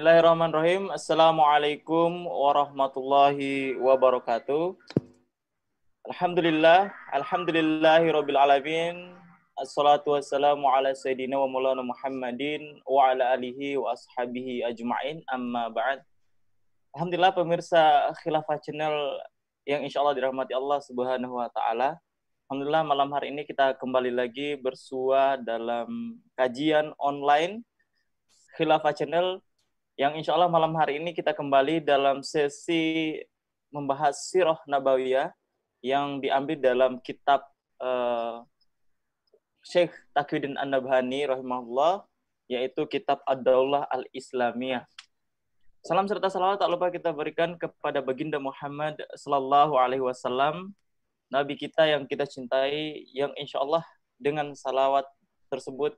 Bismillahirrahmanirrahim. Assalamualaikum warahmatullahi wabarakatuh. Alhamdulillah, alhamdulillahi rabbil alamin. Assalatu wassalamu ala sayyidina wa maulana Muhammadin wa ala alihi wa ashabihi ajma'in amma ba'd. Alhamdulillah pemirsa Khilafah Channel yang insya Allah dirahmati Allah subhanahu wa ta'ala. Alhamdulillah malam hari ini kita kembali lagi bersua dalam kajian online Khilafah Channel yang insya Allah malam hari ini kita kembali dalam sesi membahas sirah nabawiyah yang diambil dalam kitab uh, Syekh Takwidin An-Nabhani rahimahullah yaitu kitab Ad-Daulah Al-Islamiyah. Salam serta salawat tak lupa kita berikan kepada baginda Muhammad sallallahu alaihi wasallam Nabi kita yang kita cintai, yang insya Allah dengan salawat tersebut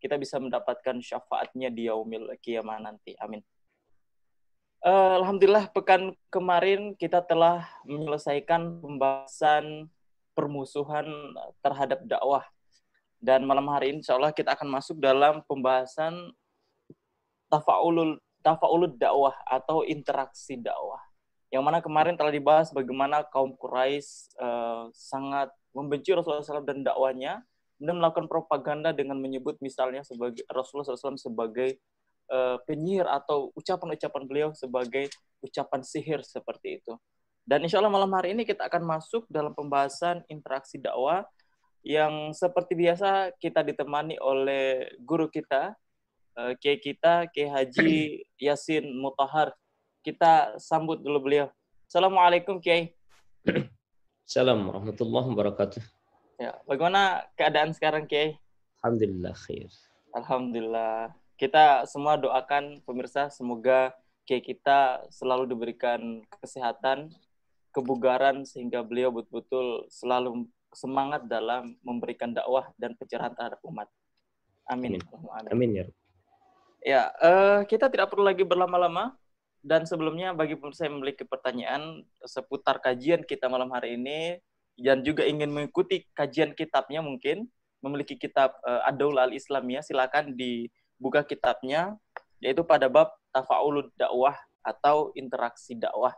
kita bisa mendapatkan syafaatnya di yaumil kiamah nanti. Amin. Uh, Alhamdulillah pekan kemarin kita telah menyelesaikan pembahasan permusuhan terhadap dakwah. Dan malam hari ini insya Allah kita akan masuk dalam pembahasan tafaulul tafaulud dakwah atau interaksi dakwah yang mana kemarin telah dibahas bagaimana kaum Quraisy uh, sangat membenci Rasulullah SAW dan dakwanya, dan melakukan propaganda dengan menyebut misalnya sebagai Rasulullah SAW sebagai uh, penyihir atau ucapan-ucapan beliau sebagai ucapan sihir seperti itu. Dan insya Allah malam hari ini kita akan masuk dalam pembahasan interaksi dakwah yang seperti biasa kita ditemani oleh guru kita, uh, Kiai kita, Kiai Haji Yasin Mutahar kita sambut dulu beliau. Assalamualaikum Kiai. Assalamualaikum warahmatullahi wabarakatuh. Ya, bagaimana keadaan sekarang Kiai? Alhamdulillah khair. Alhamdulillah. Kita semua doakan pemirsa semoga Kiai kita selalu diberikan kesehatan, kebugaran sehingga beliau betul-betul selalu semangat dalam memberikan dakwah dan pencerahan terhadap umat. Amin. Amin, Amin ya. Ya, uh, kita tidak perlu lagi berlama-lama dan sebelumnya bagi pemirsa yang memiliki pertanyaan seputar kajian kita malam hari ini dan juga ingin mengikuti kajian kitabnya mungkin memiliki kitab uh, Ad-Daul al-Islamiyah silakan dibuka kitabnya yaitu pada bab tafaulud dakwah atau interaksi dakwah.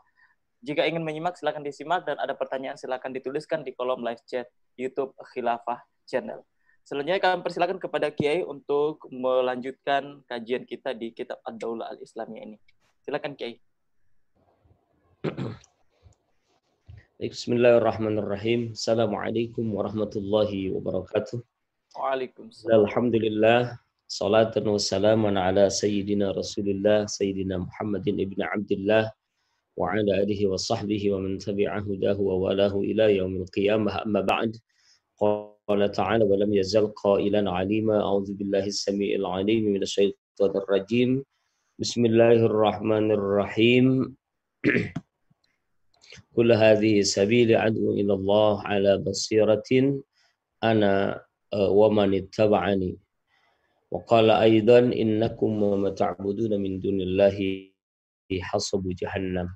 Jika ingin menyimak silakan disimak dan ada pertanyaan silakan dituliskan di kolom live chat YouTube Khilafah Channel. Selanjutnya kami persilakan kepada Kiai untuk melanjutkan kajian kita di kitab Ad-Daulah al-Islamiyah ini. Silakan Kiai. بسم الله الرحمن الرحيم السلام عليكم ورحمة الله وبركاته وعليكم السلام الحمد لله صلاة وسلام على سيدنا رسول الله سيدنا محمد ابن عبد الله وعلى آله وصحبه ومن تبع هداه وولاه إلى يوم القيامة أما بعد قال تعالى ولم يزل قائلا عليما أعوذ بالله السميع العليم من الشيطان الرجيم بسم الله الرحمن الرحيم Kul hadhihi sabili ad'u ila Allah ala basiratin ana wa man ittaba'ani. Wa qala aidan innakum ma ta'buduna min dunillahi hasabu jahannam.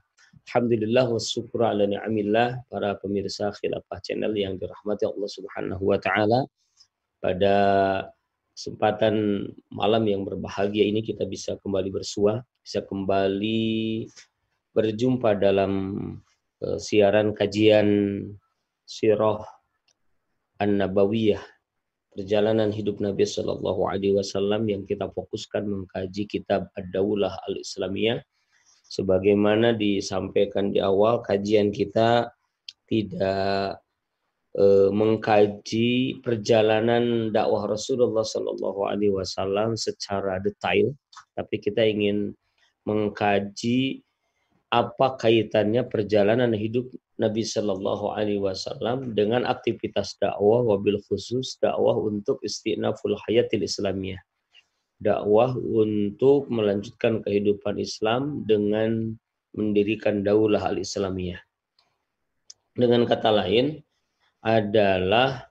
Alhamdulillah wa syukur ala ni'amillah para pemirsa khilafah channel yang dirahmati Allah Subhanahu wa taala. Pada kesempatan malam yang berbahagia ini kita bisa kembali bersua, bisa kembali berjumpa dalam uh, siaran kajian Sirah An-Nabawiyah perjalanan hidup Nabi Shallallahu Alaihi Wasallam yang kita fokuskan mengkaji kitab Ad-Daulah Al-Islamiyah. Sebagaimana disampaikan di awal kajian kita tidak Eh, mengkaji perjalanan dakwah Rasulullah Shallallahu Alaihi Wasallam secara detail, tapi kita ingin mengkaji apa kaitannya perjalanan hidup Nabi Shallallahu Alaihi Wasallam dengan aktivitas dakwah, wabil khusus dakwah untuk istinaful hayatil Islamiyah, dakwah untuk melanjutkan kehidupan Islam dengan mendirikan daulah al Islamiyah. Dengan kata lain, adalah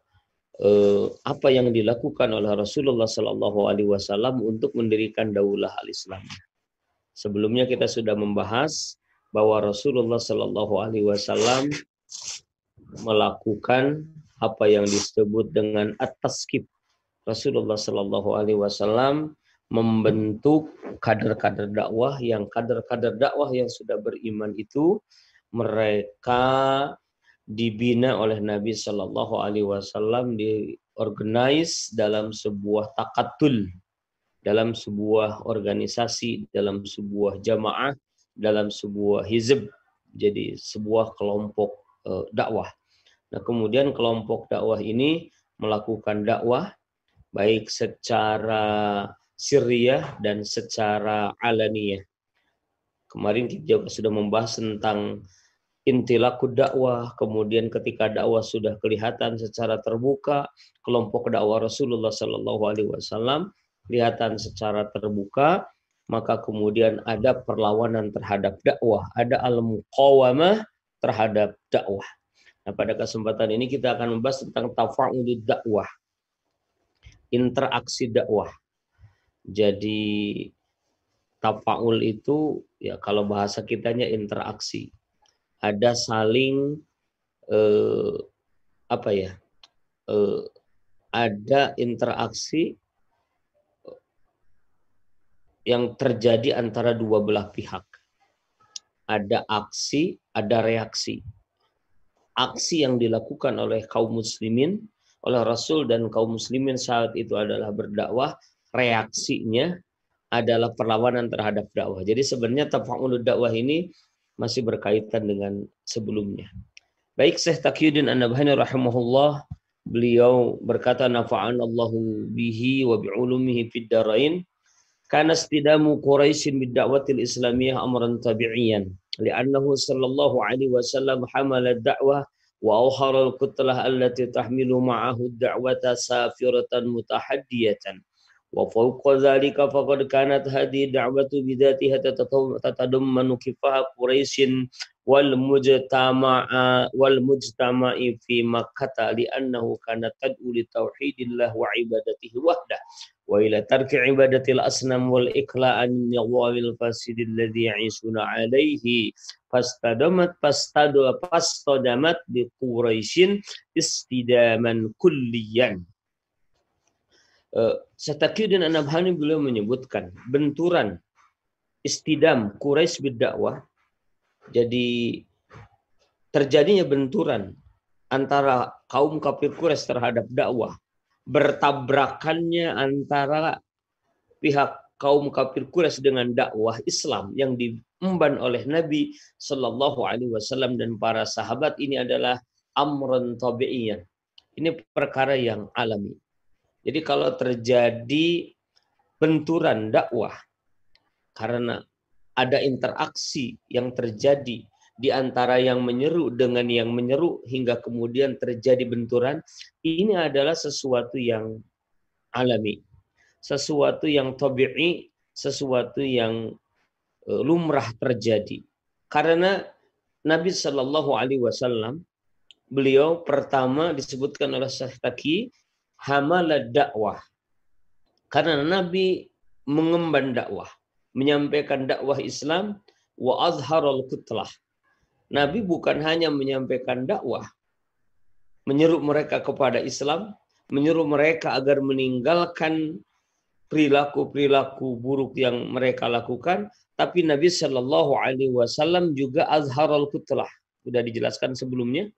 eh, apa yang dilakukan oleh Rasulullah Shallallahu Alaihi Wasallam untuk mendirikan daulah al-Islam. Sebelumnya kita sudah membahas bahwa Rasulullah Shallallahu Alaihi Wasallam melakukan apa yang disebut dengan at-taskib. Rasulullah Shallallahu Alaihi Wasallam membentuk kader-kader dakwah yang kader-kader dakwah yang sudah beriman itu mereka dibina oleh Nabi Shallallahu Alaihi Wasallam diorganize dalam sebuah takatul, dalam sebuah organisasi, dalam sebuah jamaah, dalam sebuah hizb, jadi sebuah kelompok uh, dakwah. Nah kemudian kelompok dakwah ini melakukan dakwah baik secara sirriyah dan secara alaniyah. Kemarin kita sudah membahas tentang intilaku dakwah, kemudian ketika dakwah sudah kelihatan secara terbuka, kelompok dakwah Rasulullah Shallallahu Alaihi Wasallam kelihatan secara terbuka, maka kemudian ada perlawanan terhadap dakwah, ada al-muqawamah terhadap dakwah. Nah, pada kesempatan ini kita akan membahas tentang tafa'ul dakwah. Interaksi dakwah. Jadi tafa'ul itu ya kalau bahasa kitanya interaksi ada saling eh, apa ya eh, ada interaksi yang terjadi antara dua belah pihak. Ada aksi, ada reaksi. Aksi yang dilakukan oleh kaum muslimin, oleh Rasul dan kaum muslimin saat itu adalah berdakwah, reaksinya adalah perlawanan terhadap dakwah. Jadi sebenarnya tafa'ulud dakwah ini masih berkaitan dengan sebelumnya. Baik Syekh Taqiyuddin An-Nabhani rahimahullah beliau berkata nafa'an Allahu bihi wa bi'ulumihi fid darain istidamu Quraisy bid da'watil islamiyah amran tabi'iyan. Li'annahu sallallahu alaihi wasallam hamala ad-da'wah wa awhara al-kutlah allati tahmilu ma'ahu ad-da'wata safiratan mutahaddiyatan وفوق ذلك فقد كانت هذه الدعوة بذاتها تتضمن كفاح قريش والمجتمع والمجتمع في مكة لأنه كانت تدعو لتوحيد الله وعبادته وحده وإلى ترك عبادة الأصنام والإقلاع عن النظام الفاسد الذي يعيشون عليه. فاستدمت فاستدمت بقريش استداما كليا. Uh, Syatakiuddin An-Nabhani beliau menyebutkan benturan istidam Quraisy berdakwah. Jadi terjadinya benturan antara kaum kafir Quraisy terhadap dakwah, bertabrakannya antara pihak kaum kafir Quraisy dengan dakwah Islam yang diemban oleh Nabi Shallallahu Alaihi Wasallam dan para sahabat ini adalah tabi'iyan. Ini perkara yang alami. Jadi kalau terjadi benturan dakwah karena ada interaksi yang terjadi di antara yang menyeru dengan yang menyeru hingga kemudian terjadi benturan, ini adalah sesuatu yang alami, sesuatu yang tabi'i, sesuatu yang e, lumrah terjadi. Karena Nabi Shallallahu Alaihi Wasallam beliau pertama disebutkan oleh Syekh Taki hamalad dakwah. Karena Nabi mengemban dakwah, menyampaikan dakwah Islam wa azharul kutlah. Nabi bukan hanya menyampaikan dakwah, menyeru mereka kepada Islam, menyeru mereka agar meninggalkan perilaku-perilaku buruk yang mereka lakukan, tapi Nabi Shallallahu Alaihi Wasallam juga azharul kutlah. Sudah dijelaskan sebelumnya.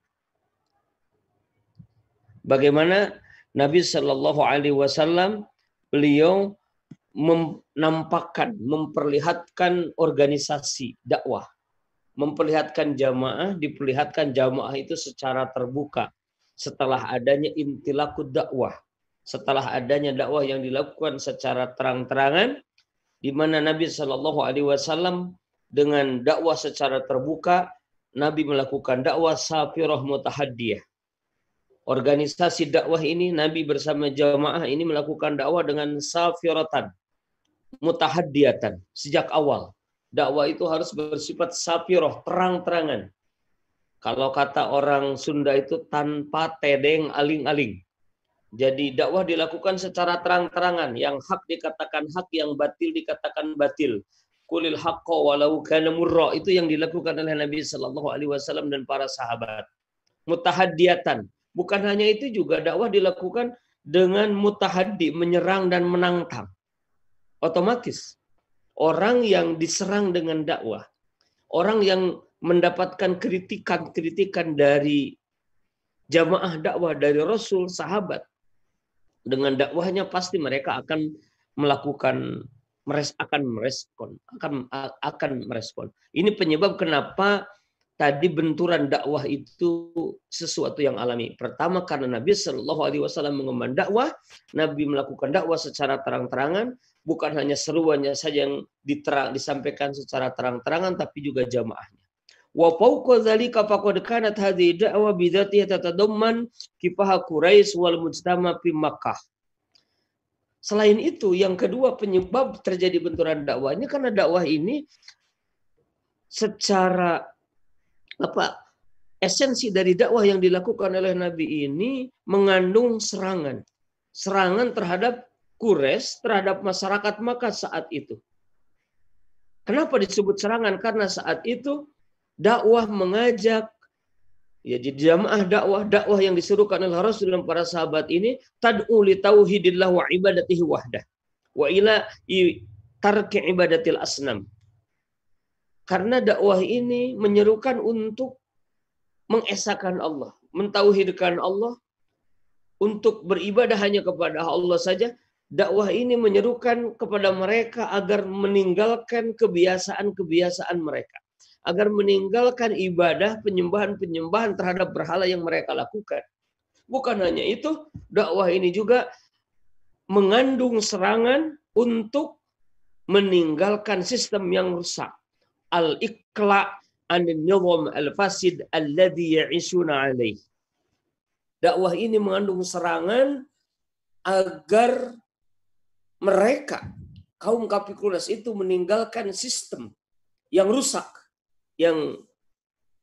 Bagaimana Nabi Shallallahu Alaihi Wasallam beliau menampakkan, memperlihatkan organisasi dakwah, memperlihatkan jamaah, diperlihatkan jamaah itu secara terbuka. Setelah adanya intilaku dakwah, setelah adanya dakwah yang dilakukan secara terang-terangan, di mana Nabi Shallallahu Alaihi Wasallam dengan dakwah secara terbuka, Nabi melakukan dakwah safirah mutahaddiyah, organisasi dakwah ini Nabi bersama jamaah ini melakukan dakwah dengan safiratan mutahaddiatan sejak awal. Dakwah itu harus bersifat safiroh, terang-terangan. Kalau kata orang Sunda itu tanpa tedeng aling-aling. Jadi dakwah dilakukan secara terang-terangan. Yang hak dikatakan hak, yang batil dikatakan batil. Kulil haqqo walau kana murra. Itu yang dilakukan oleh Nabi Shallallahu alaihi wasallam dan para sahabat. Mutahaddiatan, Bukan hanya itu juga dakwah dilakukan dengan mutahaddi, menyerang dan menantang. Otomatis orang yang diserang dengan dakwah, orang yang mendapatkan kritikan-kritikan dari jamaah dakwah dari Rasul, sahabat, dengan dakwahnya pasti mereka akan melakukan akan merespon, akan akan merespon. Ini penyebab kenapa tadi benturan dakwah itu sesuatu yang alami. Pertama karena Nabi Shallallahu Alaihi Wasallam mengemban dakwah, Nabi melakukan dakwah secara terang-terangan, bukan hanya seruannya saja yang diterang, disampaikan secara terang-terangan, tapi juga jamaahnya. Wa dzalika faqad kanat hadhihi da'wa tatadamman Quraisy wal mujtama fi Makkah. Selain itu, yang kedua penyebab terjadi benturan dakwah ini karena dakwah ini secara apa esensi dari dakwah yang dilakukan oleh Nabi ini mengandung serangan. Serangan terhadap Quraisy, terhadap masyarakat Makkah saat itu. Kenapa disebut serangan? Karena saat itu dakwah mengajak ya di jamaah dakwah dakwah yang disuruhkan oleh Rasul dan para sahabat ini tad'u li tauhidillah wa ibadatihi wahdah wa ila tarki ibadatil asnam karena dakwah ini menyerukan untuk mengesahkan Allah, mentauhidkan Allah, untuk beribadah hanya kepada Allah saja. Dakwah ini menyerukan kepada mereka agar meninggalkan kebiasaan-kebiasaan mereka. Agar meninggalkan ibadah, penyembahan-penyembahan terhadap berhala yang mereka lakukan. Bukan hanya itu, dakwah ini juga mengandung serangan untuk meninggalkan sistem yang rusak al-iqla an nizam al-fasid alladhi ya'ishuna alaih. Dakwah ini mengandung serangan agar mereka kaum Kapikulas itu meninggalkan sistem yang rusak yang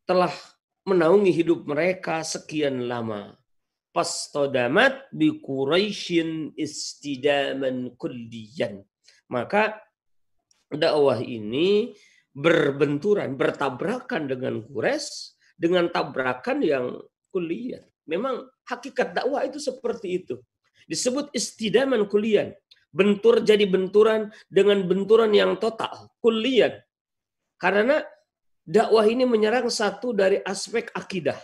telah menaungi hidup mereka sekian lama. Pastodamat bi Quraisyin istidaman kulliyan. Maka dakwah ini berbenturan, bertabrakan dengan Quraisy dengan tabrakan yang kuliah. Memang hakikat dakwah itu seperti itu. Disebut istidaman kuliah. Bentur jadi benturan dengan benturan yang total, kuliah. Karena dakwah ini menyerang satu dari aspek akidah.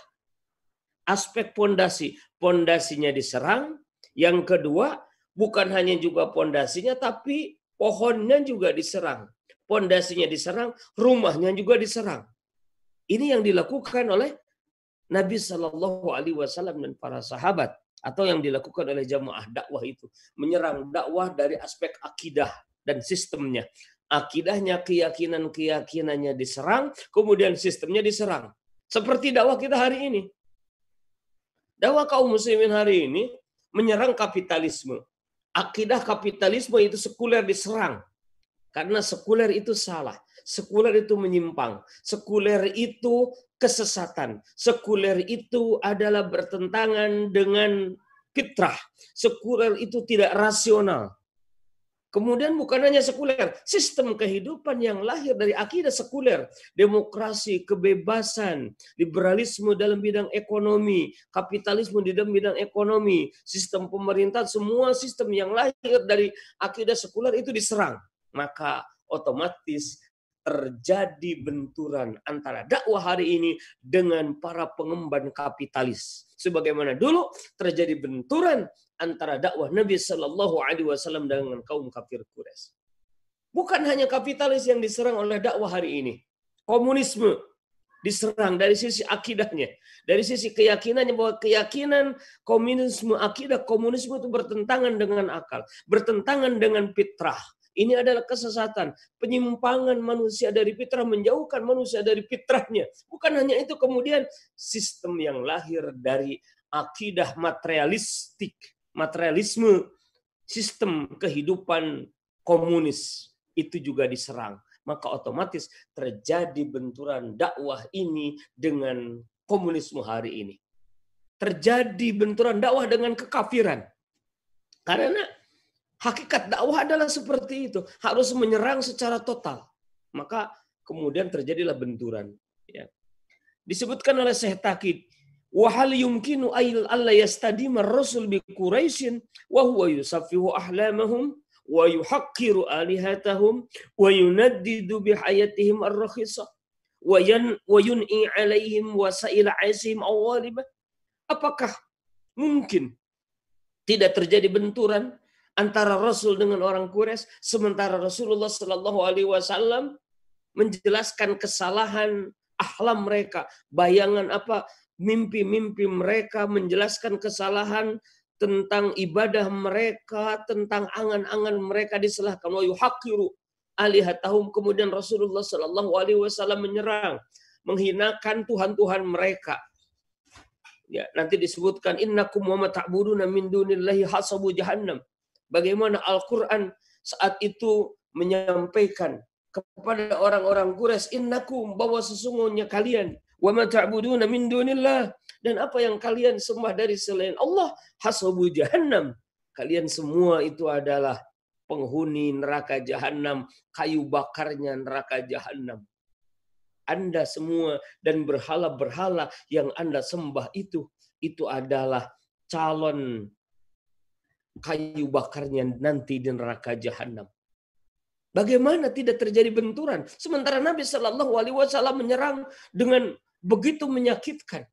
Aspek pondasi. Pondasinya diserang. Yang kedua, bukan hanya juga pondasinya, tapi pohonnya juga diserang pondasinya diserang, rumahnya juga diserang. Ini yang dilakukan oleh Nabi Shallallahu Alaihi Wasallam dan para sahabat atau yang dilakukan oleh jamaah dakwah itu menyerang dakwah dari aspek akidah dan sistemnya. Akidahnya, keyakinan-keyakinannya diserang, kemudian sistemnya diserang. Seperti dakwah kita hari ini. Dakwah kaum muslimin hari ini menyerang kapitalisme. Akidah kapitalisme itu sekuler diserang. Karena sekuler itu salah. Sekuler itu menyimpang. Sekuler itu kesesatan. Sekuler itu adalah bertentangan dengan fitrah. Sekuler itu tidak rasional. Kemudian bukan hanya sekuler, sistem kehidupan yang lahir dari akidah sekuler, demokrasi, kebebasan, liberalisme dalam bidang ekonomi, kapitalisme di dalam bidang ekonomi, sistem pemerintahan, semua sistem yang lahir dari akidah sekuler itu diserang maka otomatis terjadi benturan antara dakwah hari ini dengan para pengemban kapitalis. Sebagaimana dulu terjadi benturan antara dakwah Nabi Shallallahu Alaihi Wasallam dengan kaum kafir Quraisy. Bukan hanya kapitalis yang diserang oleh dakwah hari ini, komunisme diserang dari sisi akidahnya, dari sisi keyakinannya bahwa keyakinan komunisme, akidah komunisme itu bertentangan dengan akal, bertentangan dengan fitrah, ini adalah kesesatan, penyimpangan manusia dari fitrah, menjauhkan manusia dari fitrahnya. Bukan hanya itu, kemudian sistem yang lahir dari akidah materialistik, materialisme, sistem kehidupan komunis itu juga diserang. Maka otomatis terjadi benturan dakwah ini dengan komunisme hari ini. Terjadi benturan dakwah dengan kekafiran. Karena Hakikat dakwah adalah seperti itu, harus menyerang secara total. Maka kemudian terjadilah benturan. Ya. Disebutkan oleh Syekh Takid, bi Quraisyin wa huwa yusafihu ahlamahum wa yuhaqqiru alihatahum wa yunaddidu bihayatihim ar-rakhisah wa yan wa yun'i alaihim wasail awalibah. Apakah mungkin tidak terjadi benturan antara Rasul dengan orang Quraisy sementara Rasulullah Shallallahu alaihi wasallam menjelaskan kesalahan ahlam mereka, bayangan apa mimpi-mimpi mereka, menjelaskan kesalahan tentang ibadah mereka, tentang angan-angan mereka diselahkan. Wa yuhaqiru alihatahum. Kemudian Rasulullah Shallallahu Alaihi Wasallam menyerang, menghinakan Tuhan-Tuhan mereka. Ya, nanti disebutkan innakum wa ta'buduna min dunillahi hasabu jahannam. Bagaimana Al-Qur'an saat itu menyampaikan kepada orang-orang Quraisy innakum bahwa sesungguhnya kalian wa ma ta'buduna min dunillah. Dan apa yang kalian sembah dari selain Allah? Hasabu jahannam. Kalian semua itu adalah penghuni neraka jahanam kayu bakarnya neraka jahanam anda semua dan berhala-berhala yang Anda sembah itu itu adalah calon kayu bakarnya nanti di neraka jahanam. Bagaimana tidak terjadi benturan? Sementara Nabi Shallallahu Alaihi Wasallam menyerang dengan begitu menyakitkan.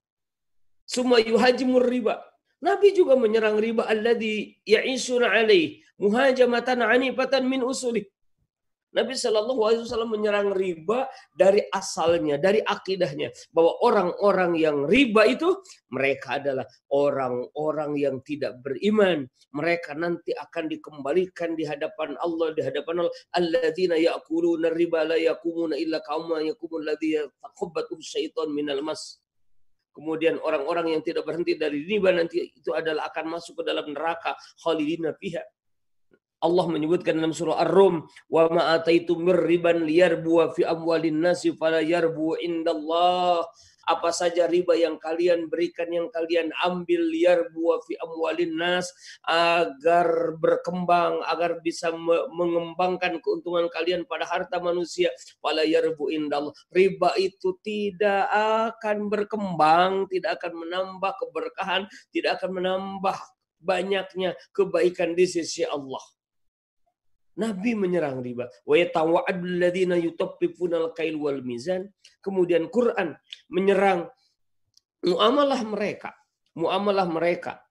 Semua yuhajimur riba. Nabi juga menyerang riba alladhi ya'isuna alaih muhajamatan anifatan min usuli. Nabi Shallallahu Alaihi Wasallam menyerang riba dari asalnya, dari akidahnya, bahwa orang-orang yang riba itu mereka adalah orang-orang yang tidak beriman. Mereka nanti akan dikembalikan di hadapan Allah, di hadapan Allah. Alladzina riba la yakumuna illa syaitan minal mas. Kemudian orang-orang yang tidak berhenti dari riba nanti itu adalah akan masuk ke dalam neraka khalidina fiha Allah menyebutkan dalam surah Ar-Rum, "Wa ma ataitum mir riban liyarbu fi amwalin nasi fala yarbu indallah." Apa saja riba yang kalian berikan, yang kalian ambil liar buah fi amwalin nas agar berkembang, agar bisa mengembangkan keuntungan kalian pada harta manusia. Fala yarbu indallah. Riba itu tidak akan berkembang, tidak akan menambah keberkahan, tidak akan menambah banyaknya kebaikan di sisi Allah. Nabi menyerang riba. Wa yatawa'adul yutaffifunal kail wal mizan. Kemudian Quran menyerang muamalah mereka, muamalah mereka.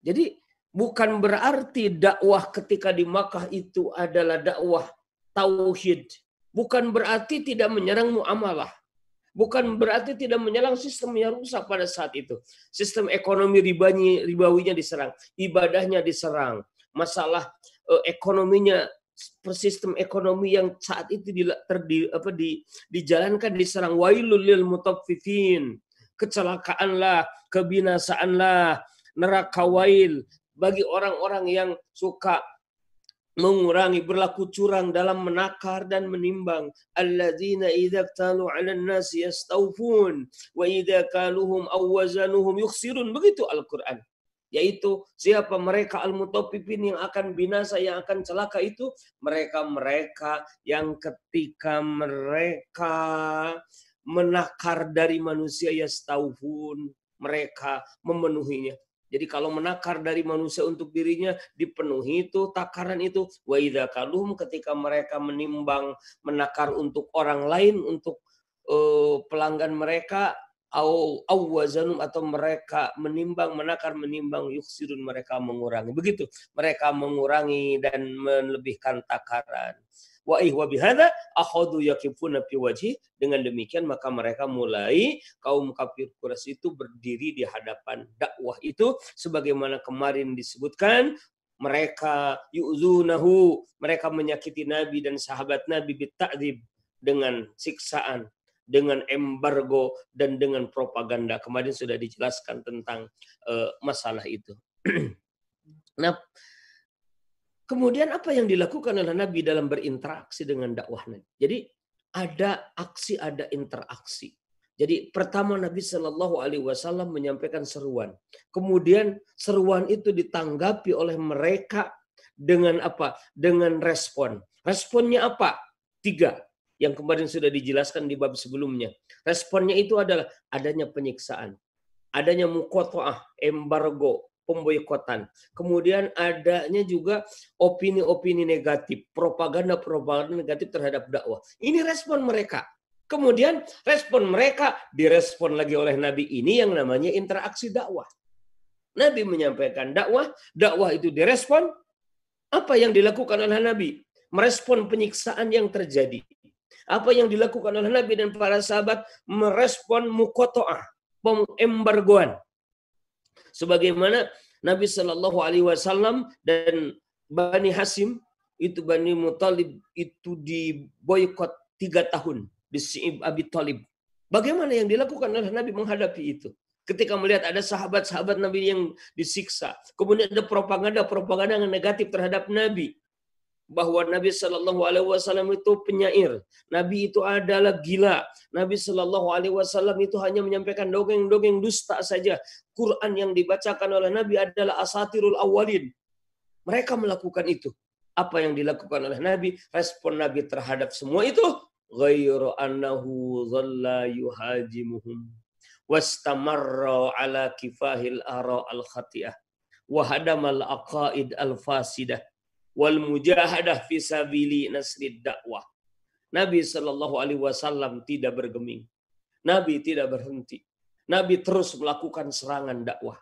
Jadi bukan berarti dakwah ketika di Makkah itu adalah dakwah tauhid. Bukan berarti tidak menyerang muamalah. Bukan berarti tidak menyerang sistem yang rusak pada saat itu. Sistem ekonomi ribanya, ribawinya diserang, ibadahnya diserang, masalah eh, ekonominya sistem ekonomi yang saat itu di, terdi, apa, di, dijalankan diserang. Wailul lil mutaffifin. Kecelakaanlah kebinasaanlah neraka wail. Bagi orang-orang yang suka mengurangi berlaku curang dalam menakar dan menimbang. Alladzina idza talu 'alan nas yastawfun wa idza kaluhum aw yukhsirun. Begitu Al-Qur'an yaitu siapa mereka al-mutaffifin yang akan binasa yang akan celaka itu mereka-mereka yang ketika mereka menakar dari manusia ya pun mereka memenuhinya. Jadi kalau menakar dari manusia untuk dirinya dipenuhi itu takaran itu. Wa ketika mereka menimbang menakar untuk orang lain untuk uh, pelanggan mereka au awwazanum atau mereka menimbang menakar menimbang yuksirun mereka mengurangi. Begitu. Mereka mengurangi dan melebihkan takaran. Wa ihwa bihadza akhadu yakifuna fi wajhi. Dengan demikian maka mereka mulai kaum kafir Quraisy itu berdiri di hadapan dakwah itu. Sebagaimana kemarin disebutkan mereka yu'zunahu mereka menyakiti nabi dan sahabat nabi bita'dzib dengan siksaan dengan embargo dan dengan propaganda. Kemarin sudah dijelaskan tentang uh, masalah itu. nah, kemudian apa yang dilakukan oleh Nabi dalam berinteraksi dengan dakwahnya? Jadi ada aksi, ada interaksi. Jadi pertama Nabi Shallallahu Alaihi Wasallam menyampaikan seruan. Kemudian seruan itu ditanggapi oleh mereka dengan apa? Dengan respon. Responnya apa? Tiga yang kemarin sudah dijelaskan di bab sebelumnya. Responnya itu adalah adanya penyiksaan, adanya mukotoah, embargo, pemboikotan. Kemudian adanya juga opini-opini negatif, propaganda-propaganda negatif terhadap dakwah. Ini respon mereka. Kemudian respon mereka direspon lagi oleh Nabi ini yang namanya interaksi dakwah. Nabi menyampaikan dakwah, dakwah itu direspon. Apa yang dilakukan oleh Nabi? Merespon penyiksaan yang terjadi. Apa yang dilakukan oleh Nabi dan para sahabat merespon mukotoah, pengembargoan. Sebagaimana Nabi Shallallahu Alaihi Wasallam dan Bani Hasim itu Bani Mutalib itu diboykot tiga tahun di Si'ib Abi Talib. Bagaimana yang dilakukan oleh Nabi menghadapi itu? Ketika melihat ada sahabat-sahabat Nabi yang disiksa, kemudian ada propaganda-propaganda yang negatif terhadap Nabi, bahwa Nabi Shallallahu Alaihi Wasallam itu penyair, Nabi itu adalah gila, Nabi Shallallahu Alaihi Wasallam itu hanya menyampaikan dongeng-dongeng dusta saja. Quran yang dibacakan oleh Nabi adalah asatirul awalin. Mereka melakukan itu. Apa yang dilakukan oleh Nabi? Respon Nabi terhadap semua itu ghairu annahu dhalla yuhajimuhum wastamarra ala kifahil ara al khati'ah wa aqaid al fasidah wal mujahadah fi sabili nasrid dakwah. Nabi Shallallahu alaihi wasallam tidak bergeming. Nabi tidak berhenti. Nabi terus melakukan serangan dakwah.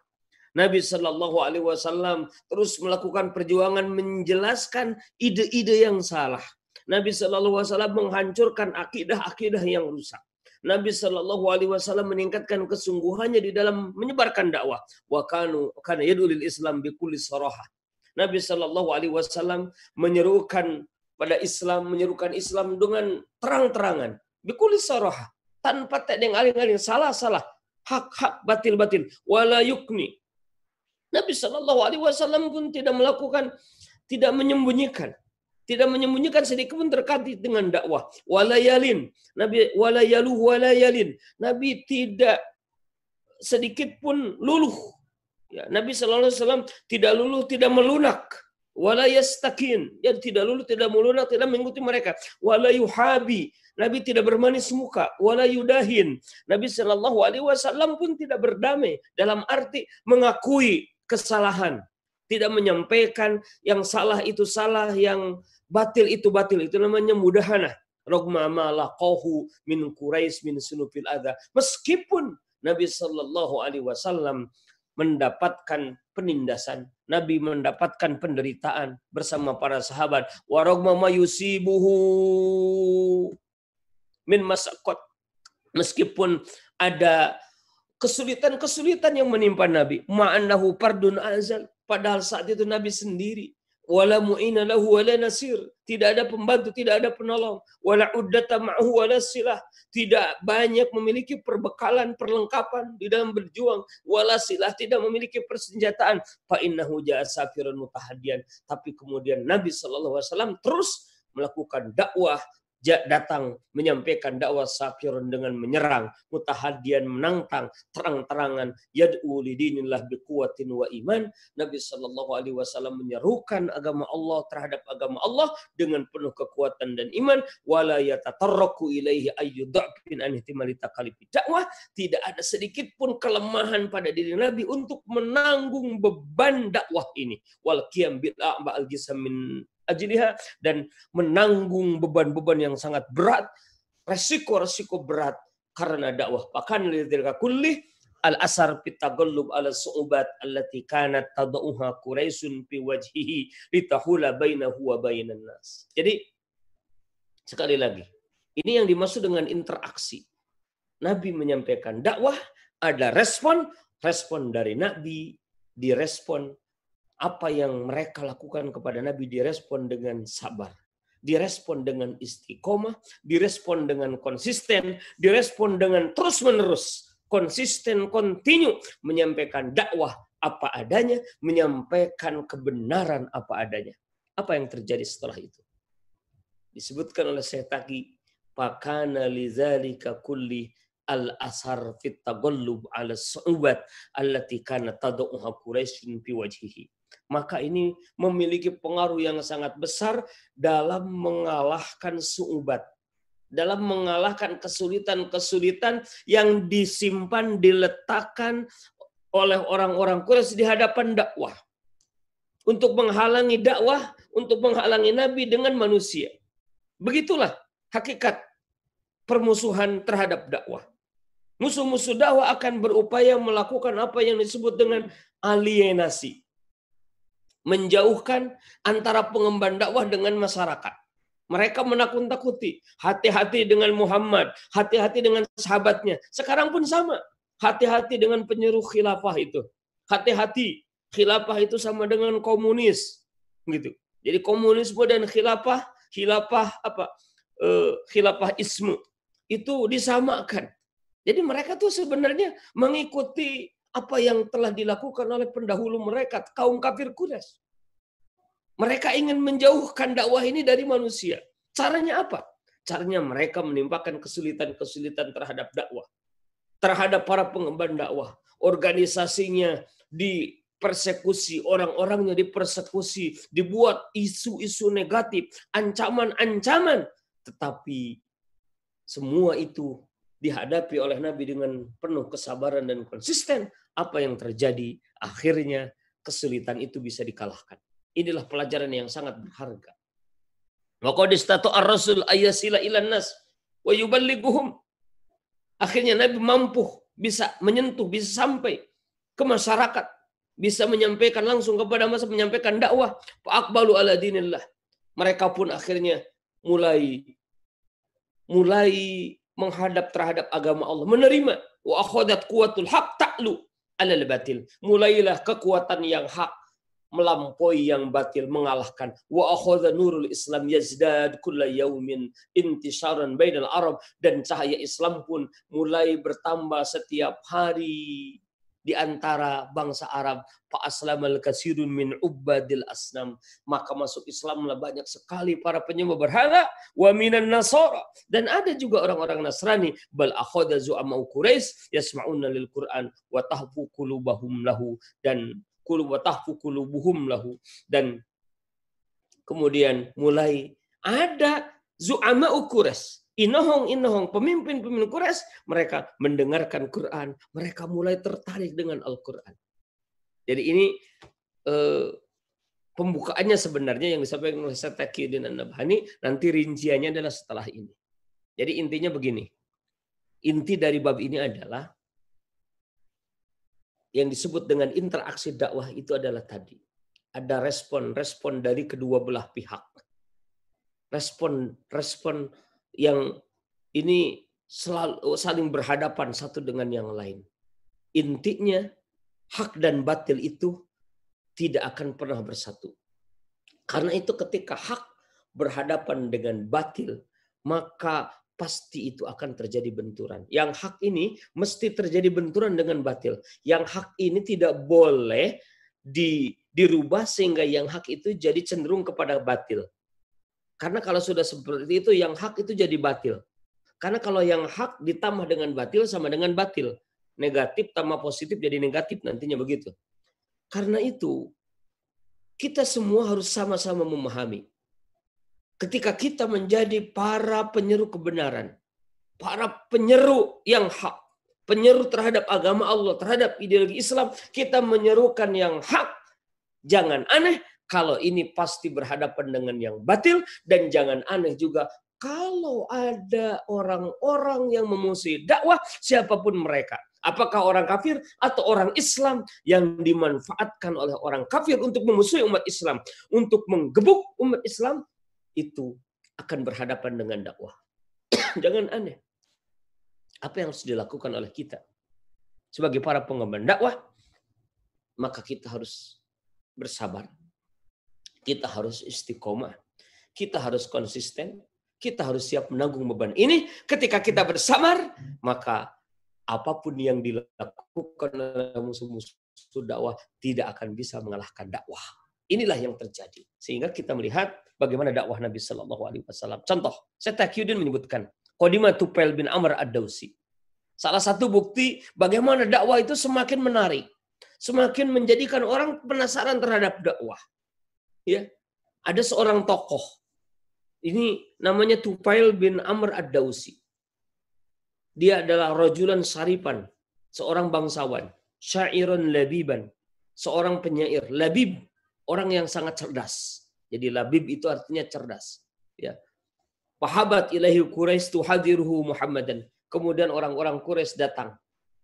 Nabi Shallallahu alaihi wasallam terus melakukan perjuangan menjelaskan ide-ide yang salah. Nabi Shallallahu alaihi wasallam menghancurkan akidah-akidah yang rusak. Nabi Shallallahu Alaihi Wasallam meningkatkan kesungguhannya di dalam menyebarkan dakwah. Wa kanu kana yadulil Islam bi kulli Nabi Shallallahu Alaihi Wasallam menyerukan pada Islam, menyerukan Islam dengan terang-terangan, bikulis soroha, tanpa tedeng aling-aling, salah-salah, hak-hak, batil-batil, wala yukni. Nabi Shallallahu Alaihi Wasallam pun tidak melakukan, tidak menyembunyikan, tidak menyembunyikan sedikit pun terkait dengan dakwah. Walayalin, Nabi walayalu walayalin. Nabi tidak sedikit pun luluh Ya, Nabi Shallallahu Alaihi Wasallam tidak luluh, tidak melunak. Wala yastakin. Ya, tidak luluh, tidak melunak, tidak mengikuti mereka. Wala yuhabi. Nabi tidak bermanis muka. Wala yudahin. Nabi Shallallahu Alaihi Wasallam pun tidak berdamai. Dalam arti mengakui kesalahan. Tidak menyampaikan yang salah itu salah, yang batil itu batil. Itu namanya mudahana. Rogma min Quraisy min sunufil adha. Meskipun Nabi Shallallahu Alaihi Wasallam mendapatkan penindasan. Nabi mendapatkan penderitaan bersama para sahabat. Warogma mayusibuhu min masakot. Meskipun ada kesulitan-kesulitan yang menimpa Nabi. Ma'annahu pardun azal. Padahal saat itu Nabi sendiri wala mu'ina lahu wala nasir. Tidak ada pembantu tidak ada penolong. Wala uddata ma'hu wala silah. Tidak banyak memiliki perbekalan perlengkapan di dalam berjuang. Wala silah tidak memiliki persenjataan. Fa innahu ja'a safirun mutahadian tapi kemudian Nabi sallallahu alaihi wasallam terus melakukan dakwah datang menyampaikan dakwah safirun dengan menyerang, mutahadian menantang, terang-terangan, yad'u lidinillah biquwatin wa iman. Nabi Shallallahu alaihi wasallam menyerukan agama Allah terhadap agama Allah dengan penuh kekuatan dan iman, wala yatatarraku ilaihi ayyudha'fin an ihtimali dakwah. Tidak ada sedikit pun kelemahan pada diri Nabi untuk menanggung beban dakwah ini. Wal qiyam bil a'ba'al min ajliha dan menanggung beban-beban yang sangat berat, resiko-resiko berat karena dakwah. Bahkan lidzalika kulli al asar pitagallub ala su'ubat allati kanat tad'uha quraisun fi wajhihi litahula bainahu wa bainan nas. Jadi sekali lagi, ini yang dimaksud dengan interaksi. Nabi menyampaikan dakwah, ada respon, respon dari Nabi direspon apa yang mereka lakukan kepada Nabi direspon dengan sabar, direspon dengan istiqomah, direspon dengan konsisten, direspon dengan terus-menerus, konsisten, kontinu menyampaikan dakwah apa adanya, menyampaikan kebenaran apa adanya. Apa yang terjadi setelah itu? Disebutkan oleh Syetaki, pakana lizalika kulli al-asar fit taghallub ala su'ubat allati kana tad'uha Quraisy fi wajhihi maka ini memiliki pengaruh yang sangat besar dalam mengalahkan suubat dalam mengalahkan kesulitan-kesulitan yang disimpan diletakkan oleh orang-orang Quraisy di hadapan dakwah. Untuk menghalangi dakwah, untuk menghalangi Nabi dengan manusia. Begitulah hakikat permusuhan terhadap dakwah. Musuh-musuh dakwah akan berupaya melakukan apa yang disebut dengan alienasi. Menjauhkan antara pengemban dakwah dengan masyarakat. Mereka menakut-takuti. Hati-hati dengan Muhammad. Hati-hati dengan sahabatnya. Sekarang pun sama. Hati-hati dengan penyeru khilafah itu. Hati-hati. Khilafah itu sama dengan komunis. gitu. Jadi komunisme dan khilafah, khilafah apa? Uh, khilafah ismu itu disamakan. Jadi mereka tuh sebenarnya mengikuti apa yang telah dilakukan oleh pendahulu mereka, kaum kafir Quraisy. Mereka ingin menjauhkan dakwah ini dari manusia. Caranya apa? Caranya mereka menimpakan kesulitan-kesulitan terhadap dakwah. Terhadap para pengemban dakwah. Organisasinya dipersekusi, orang-orangnya dipersekusi, dibuat isu-isu negatif, ancaman-ancaman. Tetapi semua itu dihadapi oleh Nabi dengan penuh kesabaran dan konsisten. Apa yang terjadi? Akhirnya kesulitan itu bisa dikalahkan. Inilah pelajaran yang sangat berharga. Ar-rasul ayasila ilan nas. Akhirnya Nabi mampu bisa menyentuh, bisa sampai ke masyarakat, bisa menyampaikan langsung kepada masa menyampaikan dakwah. Fa'akbalu ala dinillah. Mereka pun akhirnya mulai mulai menghadap terhadap agama Allah, menerima wa akhadat haq ta'lu alal batil. Mulailah kekuatan yang hak melampaui yang batil mengalahkan. Wa akhadha nurul islam yazdad kulla yaumin intisharan bainal arab. Dan cahaya Islam pun mulai bertambah setiap hari di antara bangsa Arab fa aslamal kasirun min ubadil asnam. Maka masuk Islamlah banyak sekali para penyembah berhala wa minan nasara. Dan ada juga orang-orang Nasrani bal akhadha zu'ama Quraisy yasma'una lil Qur'an wa tahfu qulubahum lahu dan kulu watahfu kulubuhum lahu. Dan kemudian mulai ada zu'ama ukures inohong inohong. Pemimpin-pemimpin Quraisy mereka mendengarkan Quran. Mereka mulai tertarik dengan Al-Quran. Jadi ini eh, pembukaannya sebenarnya yang disampaikan oleh Satakidin dan Nabhani nanti rinciannya adalah setelah ini. Jadi intinya begini. Inti dari bab ini adalah yang disebut dengan interaksi dakwah itu adalah tadi. Ada respon-respon dari kedua belah pihak. Respon-respon yang ini selalu saling berhadapan satu dengan yang lain. Intinya hak dan batil itu tidak akan pernah bersatu. Karena itu ketika hak berhadapan dengan batil, maka pasti itu akan terjadi benturan. Yang hak ini mesti terjadi benturan dengan batil. Yang hak ini tidak boleh di, dirubah sehingga yang hak itu jadi cenderung kepada batil. Karena kalau sudah seperti itu, yang hak itu jadi batil. Karena kalau yang hak ditambah dengan batil sama dengan batil. Negatif tambah positif jadi negatif nantinya begitu. Karena itu, kita semua harus sama-sama memahami ketika kita menjadi para penyeru kebenaran, para penyeru yang hak, penyeru terhadap agama Allah, terhadap ideologi Islam, kita menyerukan yang hak. Jangan aneh kalau ini pasti berhadapan dengan yang batil dan jangan aneh juga kalau ada orang-orang yang memusuhi dakwah siapa pun mereka. Apakah orang kafir atau orang Islam yang dimanfaatkan oleh orang kafir untuk memusuhi umat Islam, untuk menggebuk umat Islam, itu akan berhadapan dengan dakwah. Jangan aneh. Apa yang harus dilakukan oleh kita sebagai para pengemban dakwah? Maka kita harus bersabar. Kita harus istiqomah. Kita harus konsisten. Kita harus siap menanggung beban ini. Ketika kita bersabar, maka apa pun yang dilakukan oleh musuh-musuh dakwah tidak akan bisa mengalahkan dakwah. Inilah yang terjadi. Sehingga kita melihat bagaimana dakwah Nabi Shallallahu Alaihi Wasallam. Contoh, saya Taqiyuddin menyebutkan Qadimah Tupail bin Amr ad-Dausi. Salah satu bukti bagaimana dakwah itu semakin menarik, semakin menjadikan orang penasaran terhadap dakwah. Ya, ada seorang tokoh. Ini namanya Tupail bin Amr ad-Dausi. Dia adalah rojulan saripan, seorang bangsawan. syairan labiban. Seorang penyair. Labib, orang yang sangat cerdas. Jadi labib itu artinya cerdas. Ya. Pahabat ilahi Quraisy tuhadiruhu Muhammadan. Kemudian orang-orang Quraisy datang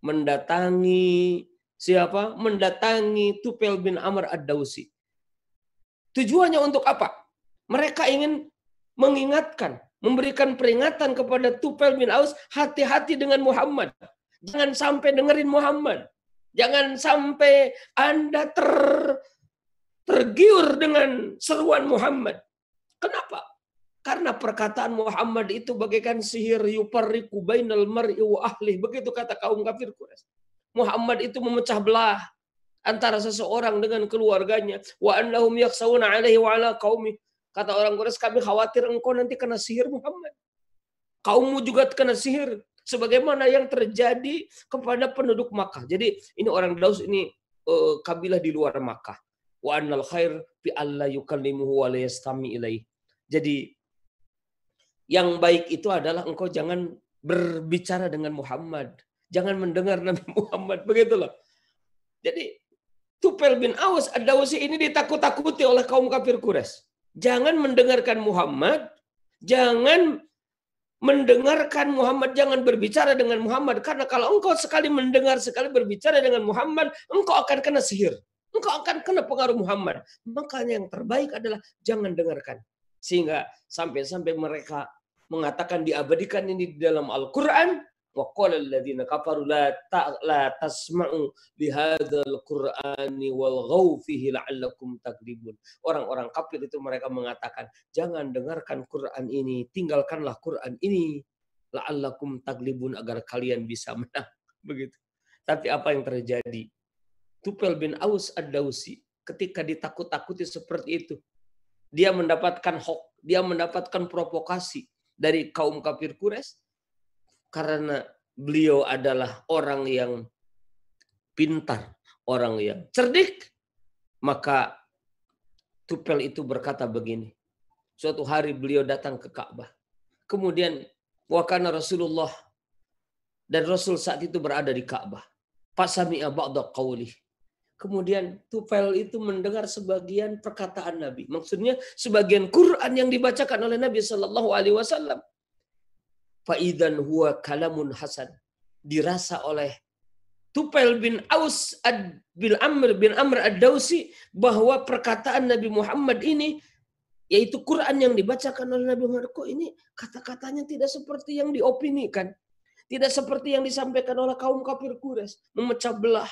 mendatangi siapa? Mendatangi Tupel bin Amr ad-Dausi. Tujuannya untuk apa? Mereka ingin mengingatkan, memberikan peringatan kepada Tupel bin Aus, hati-hati dengan Muhammad. Jangan sampai dengerin Muhammad. Jangan sampai Anda ter tergiur dengan seruan Muhammad. Kenapa? Karena perkataan Muhammad itu bagaikan sihir yuparriku bainal mar'i wa ahli. Begitu kata kaum kafir Quraisy. Muhammad itu memecah belah antara seseorang dengan keluarganya. Wa annahum yaksawuna alaihi wa ala qaumi. Kata orang Quraisy, kami khawatir engkau nanti kena sihir Muhammad. Kaummu juga kena sihir. Sebagaimana yang terjadi kepada penduduk Makkah. Jadi ini orang Daus ini uh, kabilah di luar Makkah wa annal khair fi alla yukallimuhu wa la ilaih. Jadi yang baik itu adalah engkau jangan berbicara dengan Muhammad, jangan mendengar Nabi Muhammad, begitulah. Jadi Tupel bin Aus ad-Dawsi ini ditakut-takuti oleh kaum kafir Quraisy. Jangan mendengarkan Muhammad, jangan mendengarkan Muhammad, jangan berbicara dengan Muhammad karena kalau engkau sekali mendengar sekali berbicara dengan Muhammad, engkau akan kena sihir engkau akan kena pengaruh Muhammad. Makanya yang terbaik adalah jangan dengarkan. Sehingga sampai-sampai mereka mengatakan diabadikan ini di dalam Al-Quran. Alladhina kafaru la, ta, la tasma'u bihadzal qur'ani wal fihi. Orang-orang kafir itu mereka mengatakan, jangan dengarkan Quran ini, tinggalkanlah Quran ini la'allakum taglibun agar kalian bisa menang. Begitu. Tapi apa yang terjadi? Tupel bin Aus ad-Dausi ketika ditakut-takuti seperti itu. Dia mendapatkan hok, dia mendapatkan provokasi dari kaum kafir Quraisy karena beliau adalah orang yang pintar, orang yang cerdik, maka Tupel itu berkata begini. Suatu hari beliau datang ke Ka'bah. Kemudian wakana Rasulullah dan Rasul saat itu berada di Ka'bah. Pasami'a ba'da qawlih. Kemudian Tufail itu mendengar sebagian perkataan Nabi. Maksudnya sebagian Quran yang dibacakan oleh Nabi Shallallahu Alaihi Wasallam. Faidan huwa kalamun hasan. Dirasa oleh Tufail bin Aus ad bin Amr bin Amr ad-Dausi bahwa perkataan Nabi Muhammad ini yaitu Quran yang dibacakan oleh Nabi Muhammad kok ini kata-katanya tidak seperti yang diopinikan. Tidak seperti yang disampaikan oleh kaum kafir Quraisy, memecah belah,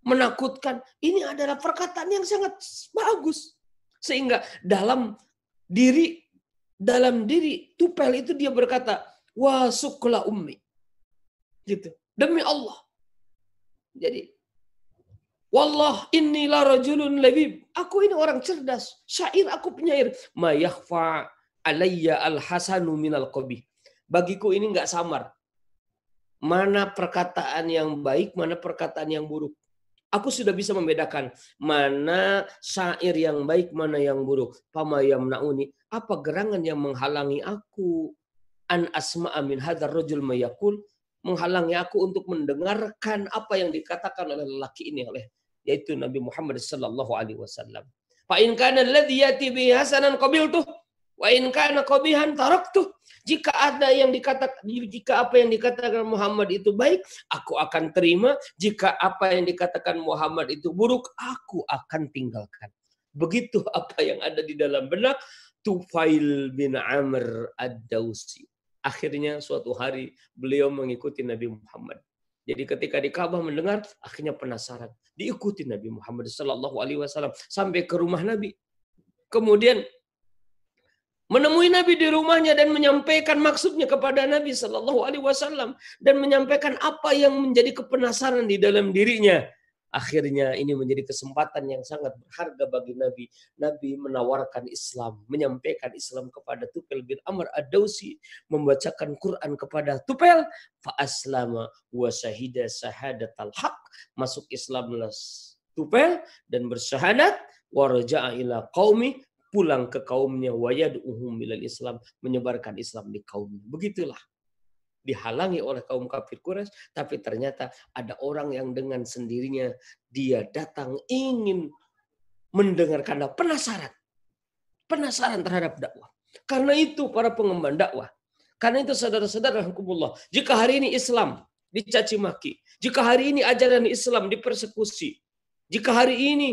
menakutkan. Ini adalah perkataan yang sangat bagus. Sehingga dalam diri dalam diri Tupel itu dia berkata, "Wa sukla ummi." Gitu. Demi Allah. Jadi Wallah inni la rajulun. Aku ini orang cerdas. Syair aku penyair. Ma yakhfa alayya al-hasanu minal. Bagiku ini nggak samar. Mana perkataan yang baik, mana perkataan yang buruk. Aku sudah bisa membedakan mana syair yang baik, mana yang buruk. Pama nauni apa gerangan yang menghalangi aku an asma amin hadar rojul mayakul menghalangi aku untuk mendengarkan apa yang dikatakan oleh lelaki ini oleh yaitu Nabi Muhammad sallallahu alaihi wasallam. Fa in kana alladhi yati bi hasanan Wa in kana qabihan taraktu. Jika ada yang dikatakan jika apa yang dikatakan Muhammad itu baik, aku akan terima. Jika apa yang dikatakan Muhammad itu buruk, aku akan tinggalkan. Begitu apa yang ada di dalam benak Tufail bin Amr ad-Dausi. Akhirnya suatu hari beliau mengikuti Nabi Muhammad. Jadi ketika di Ka'bah mendengar, akhirnya penasaran. Diikuti Nabi Muhammad Sallallahu Alaihi Wasallam sampai ke rumah Nabi. Kemudian menemui Nabi di rumahnya dan menyampaikan maksudnya kepada Nabi Shallallahu Alaihi Wasallam dan menyampaikan apa yang menjadi kepenasaran di dalam dirinya. Akhirnya ini menjadi kesempatan yang sangat berharga bagi Nabi. Nabi menawarkan Islam, menyampaikan Islam kepada Tupel bin Amr ad-Dausi, membacakan Quran kepada Tupel, fa aslama wa syahida syahadat al-haq, masuk Islam Tupel dan bersyahadat wa raja'a ila qaumi pulang ke kaumnya wayad uhum ilal Islam menyebarkan Islam di kaumnya. Begitulah dihalangi oleh kaum kafir Quraisy, tapi ternyata ada orang yang dengan sendirinya dia datang ingin mendengarkan dakwah, penasaran. Penasaran terhadap dakwah. Karena itu para pengemban dakwah. Karena itu saudara-saudara hukumullah. Jika hari ini Islam dicaci maki. Jika hari ini ajaran Islam dipersekusi. Jika hari ini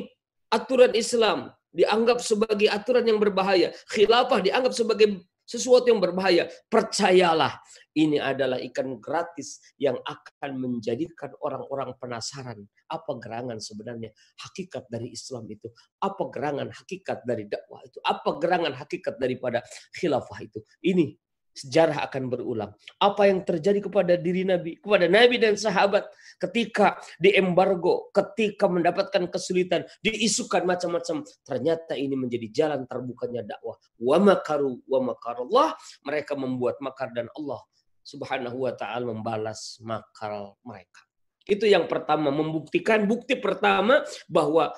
aturan Islam dianggap sebagai aturan yang berbahaya. Khilafah dianggap sebagai sesuatu yang berbahaya. Percayalah, ini adalah ikan gratis yang akan menjadikan orang-orang penasaran apa gerangan sebenarnya hakikat dari Islam itu, apa gerangan hakikat dari dakwah itu, apa gerangan hakikat daripada khilafah itu. Ini sejarah akan berulang. Apa yang terjadi kepada diri Nabi, kepada Nabi dan sahabat ketika diembargo, ketika mendapatkan kesulitan, diisukan macam-macam. Ternyata ini menjadi jalan terbukanya dakwah. Wa makaru wa makarullah. Mereka membuat makar dan Allah subhanahu wa ta'ala membalas makar mereka. Itu yang pertama, membuktikan bukti pertama bahwa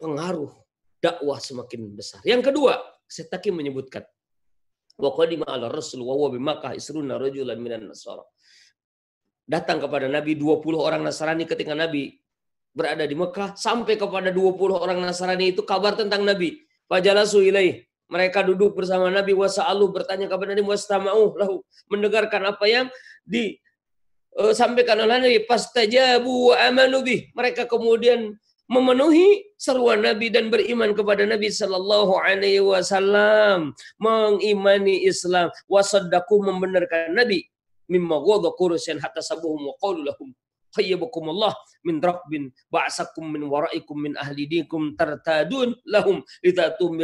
pengaruh dakwah semakin besar. Yang kedua, Setaki menyebutkan Wa qadima ala rasul wa huwa bimakkah isruna rajulan minan nasara. Datang kepada Nabi 20 orang Nasrani ketika Nabi berada di Mekah sampai kepada 20 orang Nasrani itu kabar tentang Nabi. Fajalasu ilaih. Mereka duduk bersama Nabi wasa'alu bertanya kepada Nabi wastama'u lahu mendengarkan apa yang di uh, sampaikan oleh Nabi pastajabu wa amanu bih. Mereka kemudian memenuhi seruan Nabi dan beriman kepada Nabi Sallallahu Alaihi Wasallam, mengimani Islam, wasaddaku membenarkan Nabi, mimma qurusyan hatta sabuhum wa qalu lahum khayyabakum Allah min rabbin ba'asakum min waraikum min ahli dikum tartadun lahum litatum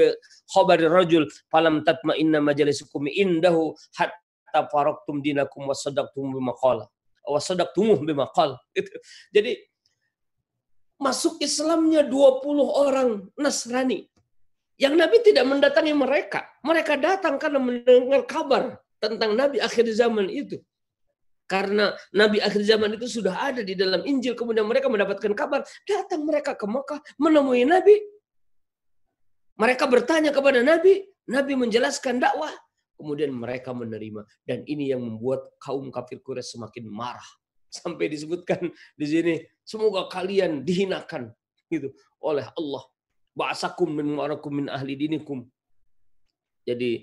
khabar rajul falam tatma inna majalisukum indahu hatta faraktum dinakum wasadaqtum bima qala. Wasadaqtumuh bima jadi masuk Islamnya 20 orang Nasrani. Yang Nabi tidak mendatangi mereka. Mereka datang karena mendengar kabar tentang Nabi akhir zaman itu. Karena Nabi akhir zaman itu sudah ada di dalam Injil, kemudian mereka mendapatkan kabar, datang mereka ke Mekah menemui Nabi. Mereka bertanya kepada Nabi, Nabi menjelaskan dakwah, kemudian mereka menerima dan ini yang membuat kaum kafir Quraisy semakin marah sampai disebutkan di sini semoga kalian dihinakan gitu oleh Allah. Ba'asakum min warakum min ahli dinikum. Jadi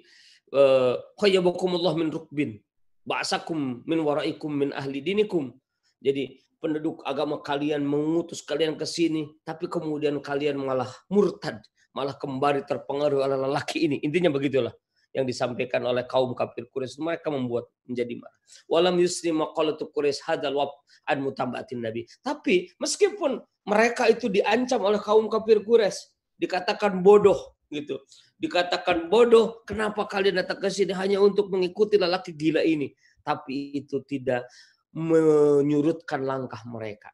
eh, khayyabakumullah min rukbin. Ba'asakum min waraikum min ahli dinikum. Jadi penduduk agama kalian mengutus kalian ke sini tapi kemudian kalian malah murtad malah kembali terpengaruh oleh lelaki ini. Intinya begitulah yang disampaikan oleh kaum kafir Quraisy mereka membuat menjadi marah. Walam yusri maqalatu Quraisy hadal wab an mutambatin Nabi. Tapi meskipun mereka itu diancam oleh kaum kafir Quraisy, dikatakan bodoh gitu. Dikatakan bodoh, kenapa kalian datang ke sini hanya untuk mengikuti lelaki gila ini? Tapi itu tidak menyurutkan langkah mereka.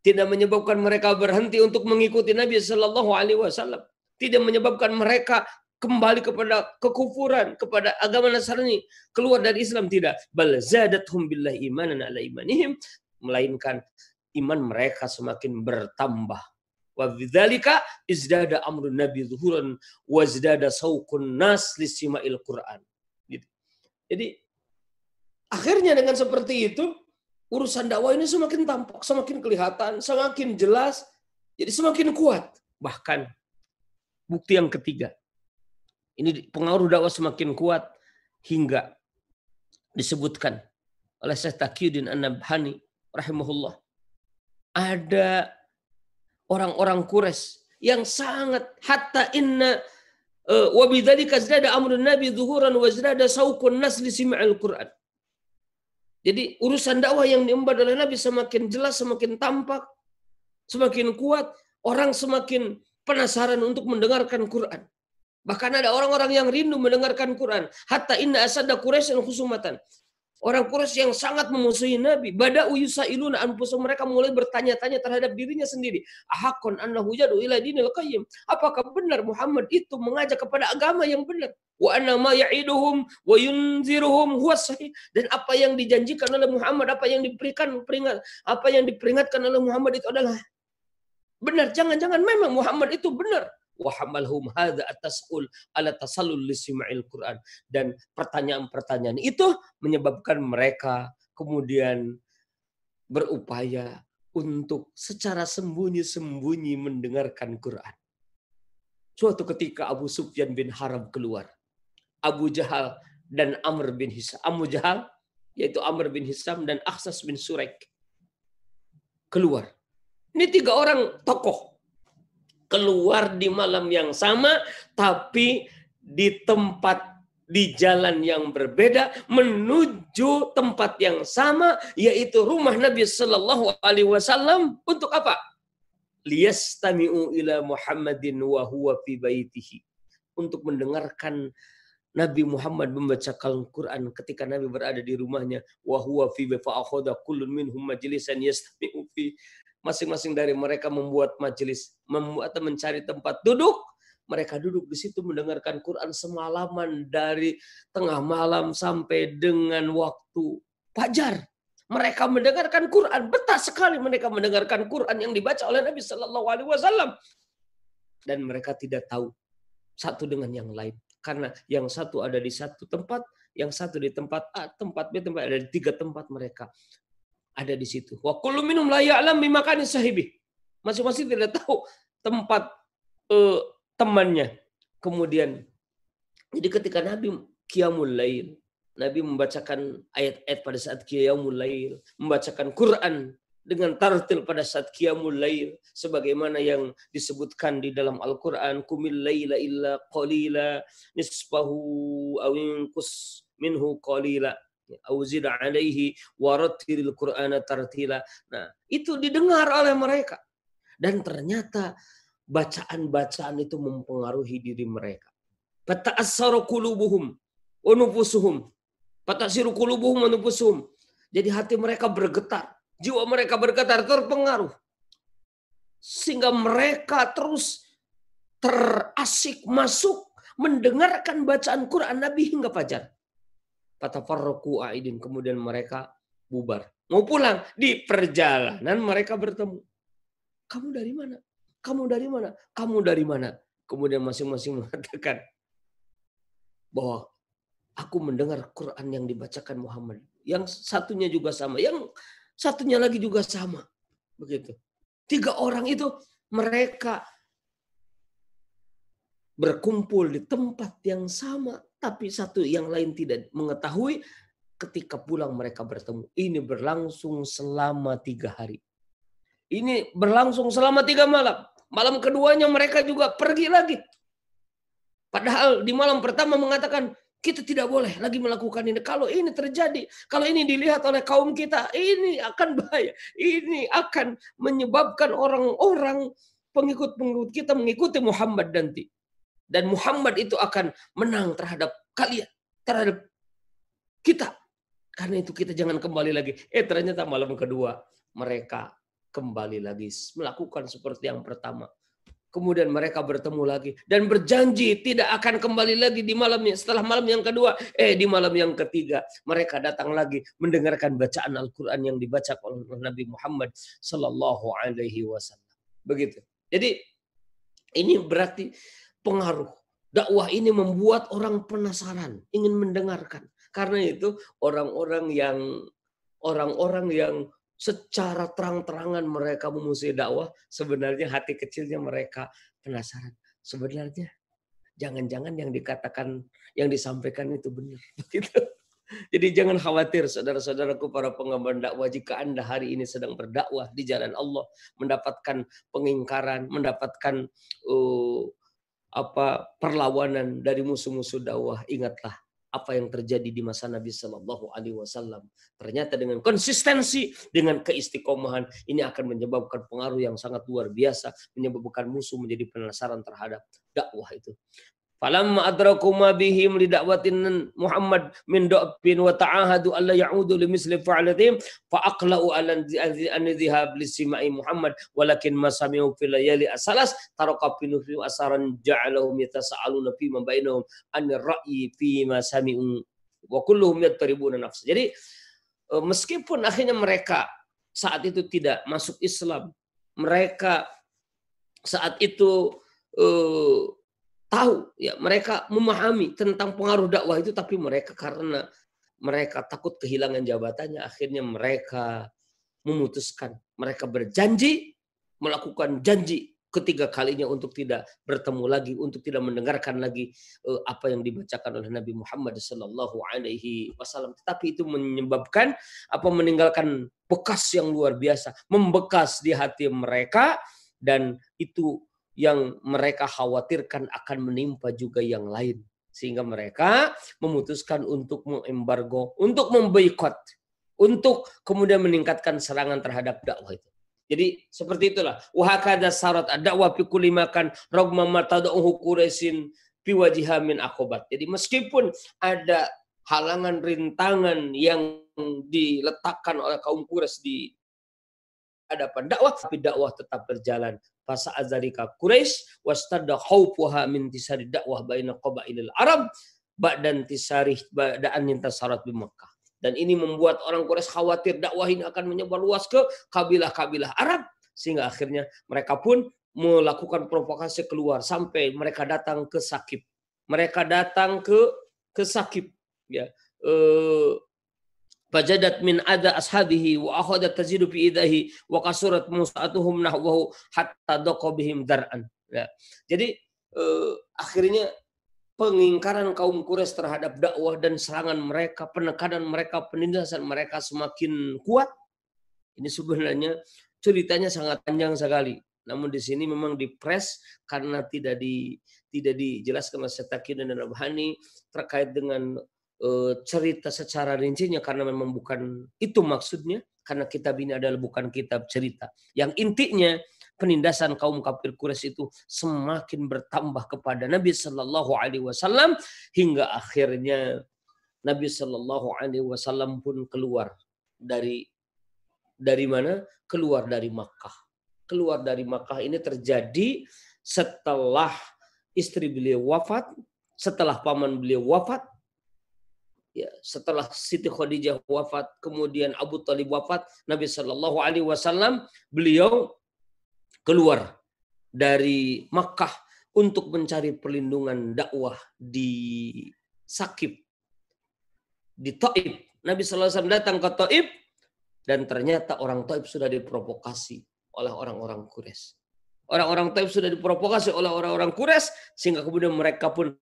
Tidak menyebabkan mereka berhenti untuk mengikuti Nabi Shallallahu Alaihi Wasallam. Tidak menyebabkan mereka kembali kepada kekufuran, kepada agama Nasrani, keluar dari Islam tidak. Bal zadathum billahi imanan ala imanihim, melainkan iman mereka semakin bertambah. Wa bidzalika izdada amrun nabi zuhuran wa izdada sauqun nas lisima'il Qur'an. Gitu. Jadi akhirnya dengan seperti itu urusan dakwah ini semakin tampak, semakin kelihatan, semakin jelas, jadi semakin kuat. Bahkan bukti yang ketiga, ini pengaruh dakwah semakin kuat hingga disebutkan oleh Syekh Taqiyuddin An-Nabhani rahimahullah. Ada orang-orang Quraisy yang sangat hatta inna uh, wa bidzalika zada amrun nabi zuhuran wa zada sauqun nas li Qur'an. Jadi urusan dakwah yang diemban oleh Nabi semakin jelas, semakin tampak, semakin kuat, orang semakin penasaran untuk mendengarkan Quran. Bahkan ada orang-orang yang rindu mendengarkan Quran. Hatta inna asada Quraisy khusumatan. Orang Quraisy yang sangat memusuhi Nabi. Bada yusailuna anfusum mereka mulai bertanya-tanya terhadap dirinya sendiri. Ahakon annahu jadu ila dinil qayyim. Apakah benar Muhammad itu mengajak kepada agama yang benar? Wa anna ma ya'iduhum wa yunziruhum huwa sahih. Dan apa yang dijanjikan oleh Muhammad, apa yang diberikan peringat, apa yang diperingatkan oleh Muhammad itu adalah benar. Jangan-jangan memang Muhammad itu benar wa hamalhum hadza atasul ala tasallul lisima'il Quran dan pertanyaan-pertanyaan itu menyebabkan mereka kemudian berupaya untuk secara sembunyi-sembunyi mendengarkan Quran. Suatu ketika Abu Sufyan bin Harab keluar. Abu Jahal dan Amr bin Hisam. Abu Jahal yaitu Amr bin Hisam dan Aksas bin Surek keluar. Ini tiga orang tokoh keluar di malam yang sama tapi di tempat di jalan yang berbeda menuju tempat yang sama yaitu rumah Nabi Shallallahu Alaihi Wasallam. Untuk apa? Liyastami'u ila Muhammadin wa huwa fi baitihi. Untuk mendengarkan Nabi Muhammad membacakan Quran ketika Nabi berada di rumahnya. Wa huwa fi kullun minhum majlisan yastami'u fi masing-masing dari mereka membuat majelis membuat mencari tempat duduk mereka duduk di situ mendengarkan Quran semalaman dari tengah malam sampai dengan waktu fajar. Mereka mendengarkan Quran, betah sekali mereka mendengarkan Quran yang dibaca oleh Nabi Shallallahu Alaihi Wasallam. Dan mereka tidak tahu satu dengan yang lain, karena yang satu ada di satu tempat, yang satu di tempat A, tempat B, tempat ada di tiga tempat mereka ada di situ. Wa kullu minum la ya'lam bimakani sahibi. Masing-masing tidak tahu tempat uh, temannya. Kemudian, jadi ketika Nabi Qiyamul Lail, Nabi membacakan ayat-ayat pada saat Qiyamul Lail, membacakan Quran dengan tartil pada saat Qiyamul Lail, sebagaimana yang disebutkan di dalam Al-Quran, Kumil layla illa qalila, nisfahu awinkus minhu qalila auzid alaihi warattilil qur'ana tartila. Nah, itu didengar oleh mereka. Dan ternyata bacaan-bacaan itu mempengaruhi diri mereka. Fata'assaru qulubuhum wa nufusuhum. Fata'siru qulubuhum wa nufusuhum. Jadi hati mereka bergetar, jiwa mereka bergetar, terpengaruh. Sehingga mereka terus terasik masuk mendengarkan bacaan Quran Nabi hingga fajar. Fatafarraku aidin. Kemudian mereka bubar. Mau pulang. Di perjalanan mereka bertemu. Kamu dari mana? Kamu dari mana? Kamu dari mana? Kemudian masing-masing mengatakan bahwa aku mendengar Quran yang dibacakan Muhammad. Yang satunya juga sama, yang satunya lagi juga sama. Begitu. Tiga orang itu mereka berkumpul di tempat yang sama, tapi satu yang lain tidak mengetahui. Ketika pulang mereka bertemu. Ini berlangsung selama tiga hari. Ini berlangsung selama tiga malam. Malam keduanya mereka juga pergi lagi. Padahal di malam pertama mengatakan kita tidak boleh lagi melakukan ini. Kalau ini terjadi, kalau ini dilihat oleh kaum kita, ini akan bahaya. Ini akan menyebabkan orang-orang pengikut-pengikut kita mengikuti Muhammad nanti. Dan Muhammad itu akan menang terhadap kalian, terhadap kita. Karena itu kita jangan kembali lagi. Eh ternyata malam kedua mereka kembali lagi melakukan seperti yang pertama. Kemudian mereka bertemu lagi dan berjanji tidak akan kembali lagi di malam setelah malam yang kedua. Eh di malam yang ketiga mereka datang lagi mendengarkan bacaan Al-Quran yang dibaca oleh Nabi Muhammad Sallallahu Alaihi Wasallam. Begitu. Jadi ini berarti pengaruh. Dakwah ini membuat orang penasaran, ingin mendengarkan. Karena itu orang-orang yang orang-orang yang secara terang-terangan mereka memusuhi dakwah, sebenarnya hati kecilnya mereka penasaran. Sebenarnya jangan-jangan yang dikatakan, yang disampaikan itu benar. Begitu. Jadi jangan khawatir saudara-saudaraku para pengemban dakwah jika Anda hari ini sedang berdakwah di jalan Allah, mendapatkan pengingkaran, mendapatkan uh, apa perlawanan dari musuh-musuh dakwah, ingatlah apa yang terjadi di masa Nabi Shallallahu Alaihi Wasallam. Ternyata dengan konsistensi, dengan keistiqomahan, ini akan menyebabkan pengaruh yang sangat luar biasa, menyebabkan musuh menjadi penasaran terhadap dakwah itu. Falamma adraku ma bihim li da'watin Muhammad min da'bin wa ta'ahadu alla ya'udu li misli fa'alatim fa aqla'u ala an dhihab li sima'i Muhammad walakin ma sami'u fil layali asalas taraka fi asaran ja'alahum yatasa'aluna fi bainahum an ra'yi fi sami'u wa kulluhum yattaribuna nafsa. Jadi eh, meskipun akhirnya mereka saat itu tidak masuk Islam, mereka saat itu uh, tahu ya mereka memahami tentang pengaruh dakwah itu tapi mereka karena mereka takut kehilangan jabatannya, akhirnya mereka memutuskan, mereka berjanji melakukan janji ketiga kalinya untuk tidak bertemu lagi, untuk tidak mendengarkan lagi uh, apa yang dibacakan oleh Nabi Muhammad Sallallahu Alaihi Wasallam. Tetapi itu menyebabkan apa meninggalkan bekas yang luar biasa, membekas di hati mereka dan itu yang mereka khawatirkan akan menimpa juga yang lain. Sehingga mereka memutuskan untuk mengembargo, untuk memboikot, untuk kemudian meningkatkan serangan terhadap dakwah itu. Jadi seperti itulah. Wahakada syarat dakwah fi kulli makan rogma matada'uhu Quraisyin fi wajiha min akobat. Jadi meskipun ada halangan rintangan yang diletakkan oleh kaum Quraisy di hadapan dakwah, tapi dakwah tetap berjalan. Fasa azarika Quraisy wastada khawfuha min tisari dakwah baina qabailil Arab ba'dan tisari ba'daan intasarat di Makkah. Dan ini membuat orang Quraisy khawatir dakwah ini akan menyebar luas ke kabilah-kabilah Arab sehingga akhirnya mereka pun melakukan provokasi keluar sampai mereka datang ke Sakib. Mereka datang ke ke Sakib ya. Eh, Fajadat min ada ashabihi wa akhadat tazidu fi idahi wa kasurat musa'atuhum nahwahu hatta daqa bihim dar'an. Ya. Jadi eh, akhirnya pengingkaran kaum Quraisy terhadap dakwah dan serangan mereka, penekanan mereka, penindasan mereka semakin kuat. Ini sebenarnya ceritanya sangat panjang sekali. Namun di sini memang dipres karena tidak di tidak dijelaskan oleh Setakin dan Abhani terkait dengan uh, cerita secara rincinya karena memang bukan itu maksudnya karena kitab ini adalah bukan kitab cerita. Yang intinya penindasan kaum kafir Quraisy itu semakin bertambah kepada Nabi Shallallahu Alaihi Wasallam hingga akhirnya Nabi Shallallahu Alaihi Wasallam pun keluar dari dari mana? Keluar dari Makkah. Keluar dari Makkah ini terjadi setelah istri beliau wafat, setelah paman beliau wafat, ya, setelah Siti Khadijah wafat, kemudian Abu Talib wafat, Nabi Shallallahu Alaihi Wasallam beliau keluar dari Makkah untuk mencari perlindungan dakwah di Sakib, di Taib. Nabi SAW datang ke Taib dan ternyata orang Taib sudah diprovokasi oleh orang-orang Quraisy. Orang-orang Taib sudah diprovokasi oleh orang-orang Quraisy sehingga kemudian mereka pun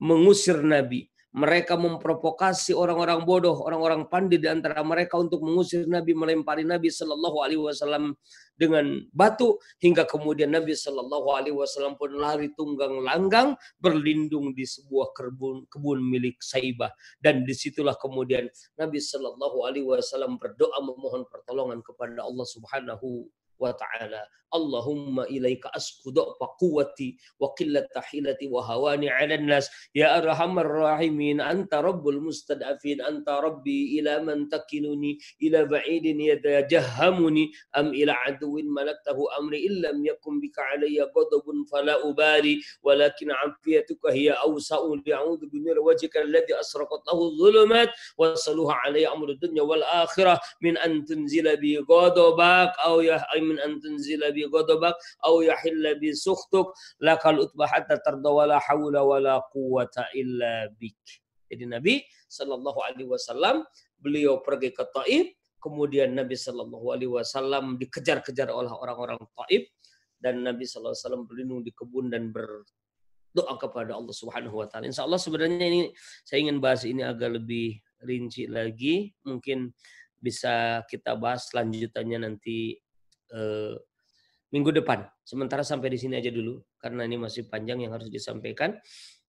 mengusir Nabi mereka memprovokasi orang-orang bodoh, orang-orang pandai di antara mereka untuk mengusir Nabi, melempari Nabi Shallallahu Alaihi Wasallam dengan batu hingga kemudian Nabi Shallallahu Alaihi Wasallam pun lari tunggang langgang berlindung di sebuah kebun kebun milik Saibah. Dan di situlah kemudian Nabi Shallallahu Alaihi Wasallam berdoa memohon pertolongan kepada Allah Subhanahu وتعالى. اللهم إليك أسكو ضعف قوتي وقلة حيلتي وهواني على الناس. يا أرحم الراحمين أنت رب المستضعفين أنت ربي إلى من تكلني إلى بعيد يتجهمني. أم إلى عدو ملكته أمري إن لم يكن بك علي غضب فلا أبالي. ولكن عافيتك هي أوسع. لأعوذ بنور وجهك الذي أسرقت له الظلمات. وصلوها علي أمر الدنيا والآخرة. من أن تنزل بي غضبك أو يا min an tunzila bi ghadabak aw yahilla bi sukhtuk lakal utbah hatta tarda wala haula wala quwata illa bik. Jadi Nabi Shallallahu alaihi wasallam beliau pergi ke Taif, kemudian Nabi Shallallahu alaihi wasallam dikejar-kejar oleh orang-orang Taif dan Nabi Shallallahu alaihi wasallam berlindung di kebun dan berdoa kepada Allah Subhanahu wa taala. Insya Allah sebenarnya ini saya ingin bahas ini agak lebih rinci lagi, mungkin bisa kita bahas lanjutannya nanti eh, minggu depan. Sementara sampai di sini aja dulu karena ini masih panjang yang harus disampaikan.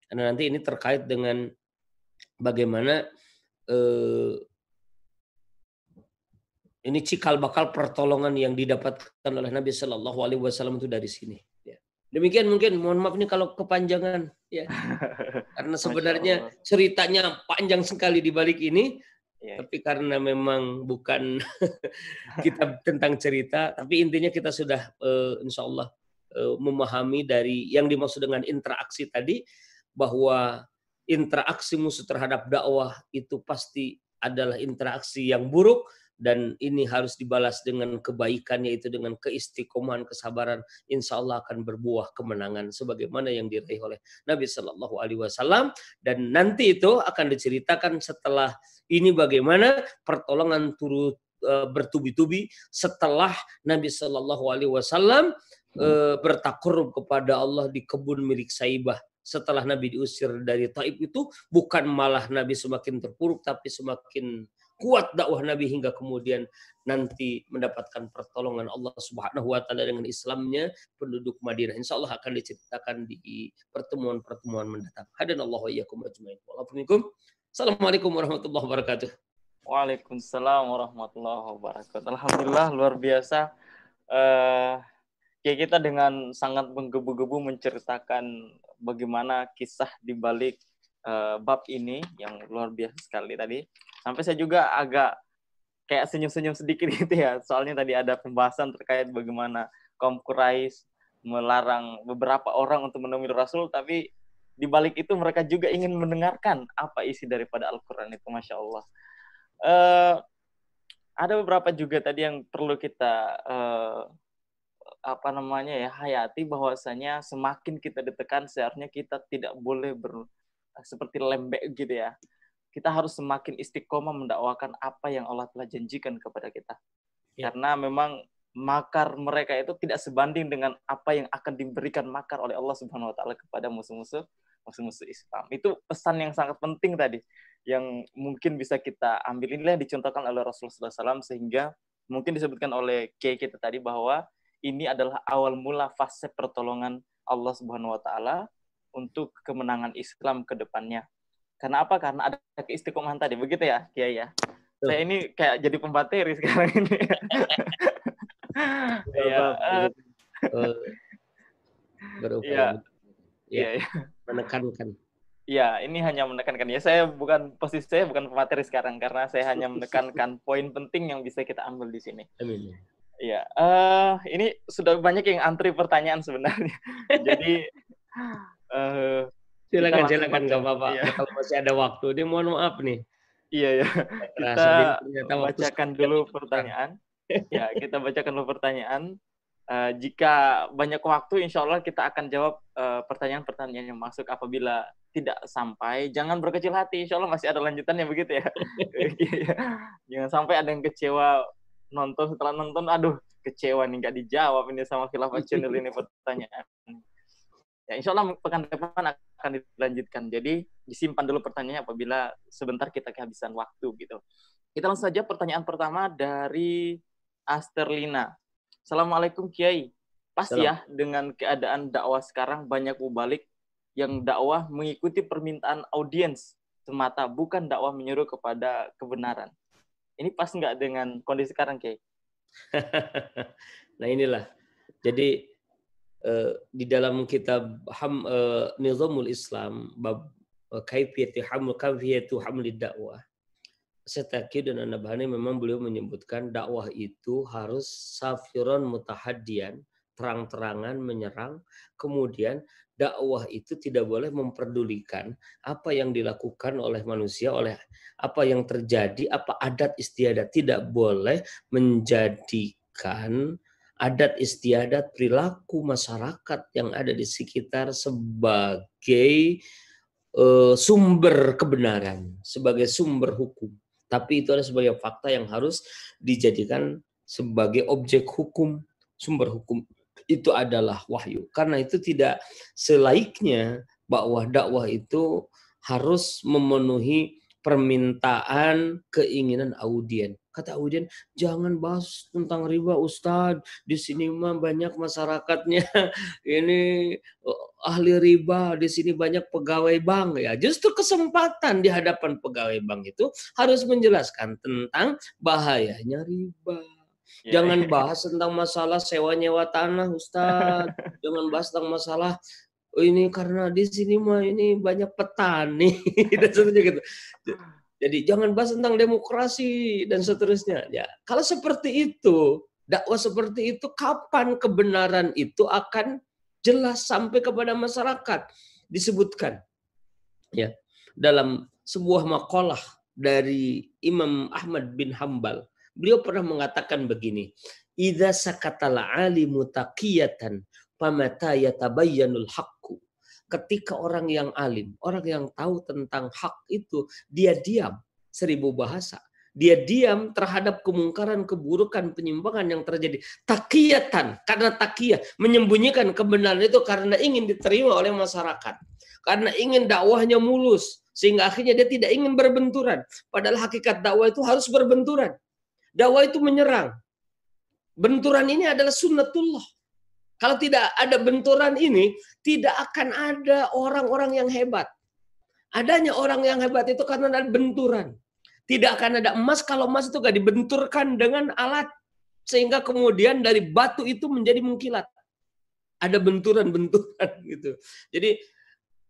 Karena nanti ini terkait dengan bagaimana eh, ini cikal bakal pertolongan yang didapatkan oleh Nabi Shallallahu Alaihi Wasallam itu dari sini. Ya. Demikian mungkin mohon maaf nih kalau kepanjangan ya karena sebenarnya ceritanya panjang sekali di balik ini Yeah. Tapi karena memang bukan kitab tentang cerita, tapi intinya kita sudah uh, insya Allah uh, memahami dari yang dimaksud dengan interaksi tadi, bahwa interaksi musuh terhadap dakwah itu pasti adalah interaksi yang buruk dan ini harus dibalas dengan kebaikan yaitu dengan keistiqomahan kesabaran. Insya Allah akan berbuah kemenangan sebagaimana yang diraih oleh Nabi Shallallahu Alaihi Wasallam. Dan nanti itu akan diceritakan setelah Ini bagaimana pertolongan turut uh, bertubi-tubi setelah Nabi Shallallahu Alaihi Wasallam uh, bertakarub kepada Allah di kebun milik Saibah. Setelah Nabi diusir dari Taib itu bukan malah Nabi semakin terpuruk tapi semakin kuat dakwah Nabi hingga kemudian nanti mendapatkan pertolongan Allah Subhanahu wa taala dengan Islamnya penduduk Madinah. Insya Allah akan diceritakan di pertemuan-pertemuan mendatang. Hadanallahu iyyakum ajmain. Assalamualaikum warahmatullahi wabarakatuh. Waalaikumsalam warahmatullahi wabarakatuh. Alhamdulillah luar biasa. Uh, ya kita dengan sangat menggebu-gebu menceritakan bagaimana kisah di balik uh, bab ini yang luar biasa sekali tadi. Sampai saya juga agak kayak senyum-senyum sedikit gitu ya. Soalnya tadi ada pembahasan terkait bagaimana kaum Quraisy melarang beberapa orang untuk menemui Rasul, tapi di balik itu mereka juga ingin mendengarkan apa isi daripada Al-Quran itu, Masya Allah. Uh, ada beberapa juga tadi yang perlu kita uh, apa namanya ya hayati bahwasanya semakin kita ditekan seharusnya kita tidak boleh ber seperti lembek gitu ya kita harus semakin istiqomah mendakwakan apa yang Allah telah janjikan kepada kita. Ya. Karena memang makar mereka itu tidak sebanding dengan apa yang akan diberikan makar oleh Allah Subhanahu wa taala kepada musuh-musuh musuh-musuh Islam. Itu pesan yang sangat penting tadi yang mungkin bisa kita ambil inilah yang dicontohkan oleh Rasulullah SAW sehingga mungkin disebutkan oleh Kiai kita tadi bahwa ini adalah awal mula fase pertolongan Allah Subhanahu wa taala untuk kemenangan Islam ke depannya. Karena apa? Karena ada keistiqomahan tadi. Begitu ya, Kiai ya. Tuh. Saya ini kayak jadi pembateri sekarang ini. ya, uh, berupaya ya, ya. menekankan. Ya, ini hanya menekankan. Ya, saya bukan posisi saya bukan pemateri sekarang karena saya hanya menekankan poin penting yang bisa kita ambil di sini. Amin. Ya, uh, ini sudah banyak yang antri pertanyaan sebenarnya. Jadi uh, silakan silakan nggak apa-apa. Iya. kalau masih ada waktu dia mohon maaf nih. Iya ya kita bacakan dulu pertanyaan. Ya kita bacakan dulu pertanyaan. Uh, jika banyak waktu insya Allah kita akan jawab uh, pertanyaan-pertanyaan yang masuk apabila tidak sampai. Jangan berkecil hati insya Allah masih ada lanjutannya begitu ya? Jangan sampai ada yang kecewa nonton setelah nonton. Aduh kecewa nih nggak dijawab ini sama Khilafah Channel ini pertanyaan Ya, insya Allah pekan depan akan dilanjutkan. Jadi disimpan dulu pertanyaannya apabila sebentar kita kehabisan waktu gitu. Kita langsung saja pertanyaan pertama dari Asterlina. Assalamualaikum Kiai. Pasti ya dengan keadaan dakwah sekarang banyak mubalik yang dakwah mengikuti permintaan audiens semata, bukan dakwah menyuruh kepada kebenaran. Ini pas nggak dengan kondisi sekarang, Kiai? nah inilah. Jadi di dalam kitab Ham uh, Nizamul Islam bab uh, kaifiyati haml kaifiyatu hamlid dakwah Setaki dan Anabhani memang beliau menyebutkan dakwah itu harus safiron mutahadian terang-terangan menyerang. Kemudian dakwah itu tidak boleh memperdulikan apa yang dilakukan oleh manusia oleh apa yang terjadi apa adat istiadat tidak boleh menjadikan adat istiadat perilaku masyarakat yang ada di sekitar sebagai uh, sumber kebenaran, sebagai sumber hukum. Tapi itu adalah sebagai fakta yang harus dijadikan sebagai objek hukum, sumber hukum itu adalah wahyu. Karena itu tidak selaiknya bahwa dakwah itu harus memenuhi permintaan keinginan audien. Kata audien, jangan bahas tentang riba Ustadz. Di sini mah banyak masyarakatnya ini eh, ahli riba, di sini banyak pegawai bank ya. Justru kesempatan di hadapan pegawai bank itu harus menjelaskan tentang bahayanya riba. Ya, Jangan bahas tentang masalah sewa nyewa tanah, Ustadz. Jangan bahas tentang masalah oh ini karena di sini mah ini banyak petani dan seterusnya gitu. Jadi jangan bahas tentang demokrasi dan seterusnya. Ya, kalau seperti itu, dakwah seperti itu, kapan kebenaran itu akan jelas sampai kepada masyarakat? Disebutkan ya dalam sebuah makalah dari Imam Ahmad bin Hambal. Beliau pernah mengatakan begini, "Idza sakatal alimu taqiyatan pamata yatabayyanul haqqu." Ketika orang yang alim, orang yang tahu tentang hak itu, dia diam. seribu bahasa. Dia diam terhadap kemungkaran, keburukan, penyimpangan yang terjadi. Takiyatan, karena takiyah. Menyembunyikan kebenaran itu karena ingin diterima oleh masyarakat. Karena ingin dakwahnya mulus. Sehingga akhirnya dia tidak ingin berbenturan. Padahal hakikat dakwah itu harus berbenturan. Dakwah itu menyerang. Benturan ini adalah sunnatullah. Kalau tidak ada benturan ini, tidak akan ada orang-orang yang hebat. Adanya orang yang hebat itu karena ada benturan. Tidak akan ada emas kalau emas itu gak dibenturkan dengan alat. Sehingga kemudian dari batu itu menjadi mengkilat. Ada benturan-benturan gitu. Jadi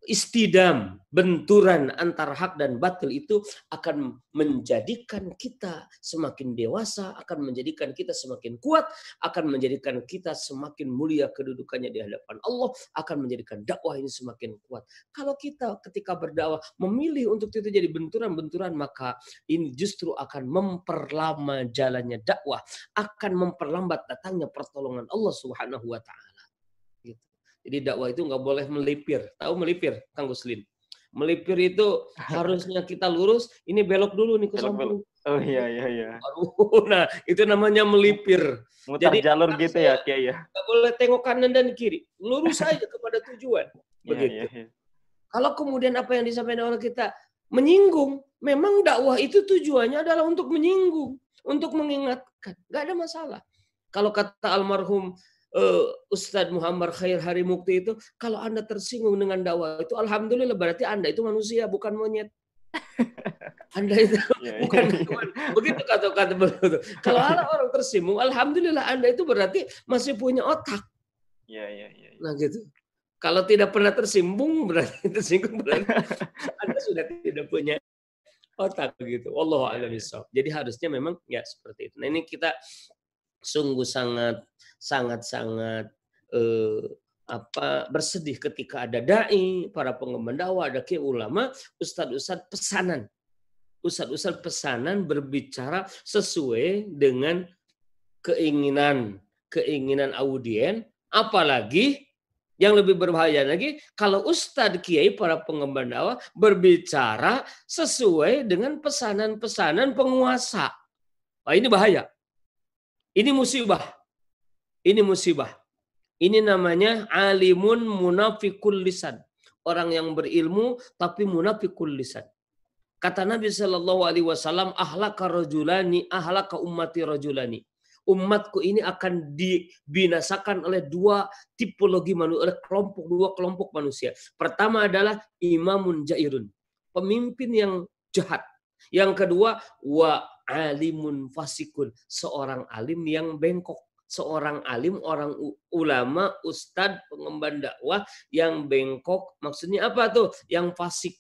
istidam, benturan antara hak dan batil itu akan menjadikan kita semakin dewasa, akan menjadikan kita semakin kuat, akan menjadikan kita semakin mulia kedudukannya di hadapan Allah, akan menjadikan dakwah ini semakin kuat. Kalau kita ketika berdakwah memilih untuk itu jadi benturan-benturan, maka ini justru akan memperlama jalannya dakwah, akan memperlambat datangnya pertolongan Allah Subhanahu wa taala. Jadi dakwah itu nggak boleh melipir. Tahu melipir, Kang Guslin? Melipir itu harusnya kita lurus, ini belok dulu nih ke samping. Oh iya iya iya. nah, itu namanya melipir. Mutar Jadi, jalur gitu ya, Kiai ya. Nggak boleh tengok kanan dan kiri. Lurus saja kepada tujuan. Iya, Begitu. Iya, iya. Kalau kemudian apa yang disampaikan oleh kita menyinggung, memang dakwah itu tujuannya adalah untuk menyinggung, untuk mengingatkan. Nggak ada masalah. Kalau kata almarhum uh, Ustadz Muhammad Khair Hari Mukti itu, kalau Anda tersinggung dengan dakwah itu, Alhamdulillah berarti Anda itu manusia, bukan monyet. Anda itu yeah, iya. bukan yeah. begitu kata-kata begitu. Kalau ada orang tersinggung, alhamdulillah Anda itu berarti masih punya otak. Iya, iya, iya. iya. Nah gitu. Kalau tidak pernah tersinggung berarti tersinggung berarti Anda sudah tidak punya otak gitu. Allah a'lam Jadi harusnya memang ya seperti itu. Nah ini kita sungguh sangat sangat-sangat eh, apa bersedih ketika ada dai, para pengemban dakwah, ada ke ulama, ustadz-ustadz pesanan. Ustadz-ustadz pesanan berbicara sesuai dengan keinginan keinginan audien, apalagi yang lebih berbahaya lagi kalau ustadz kiai para pengemban dakwah berbicara sesuai dengan pesanan-pesanan penguasa. Wah, ini bahaya. Ini musibah. Ini musibah. Ini namanya alimun munafikul lisan. Orang yang berilmu tapi munafikul lisan. Kata Nabi Shallallahu Alaihi Wasallam, ahlaka rajulani, ahlaka ummati rajulani. Umatku ini akan dibinasakan oleh dua tipologi manusia, oleh kelompok dua kelompok manusia. Pertama adalah imamun jairun, pemimpin yang jahat. Yang kedua, wa alimun fasikun, seorang alim yang bengkok, seorang alim, orang ulama, ustadz, pengemban dakwah yang bengkok. Maksudnya apa tuh? Yang fasik.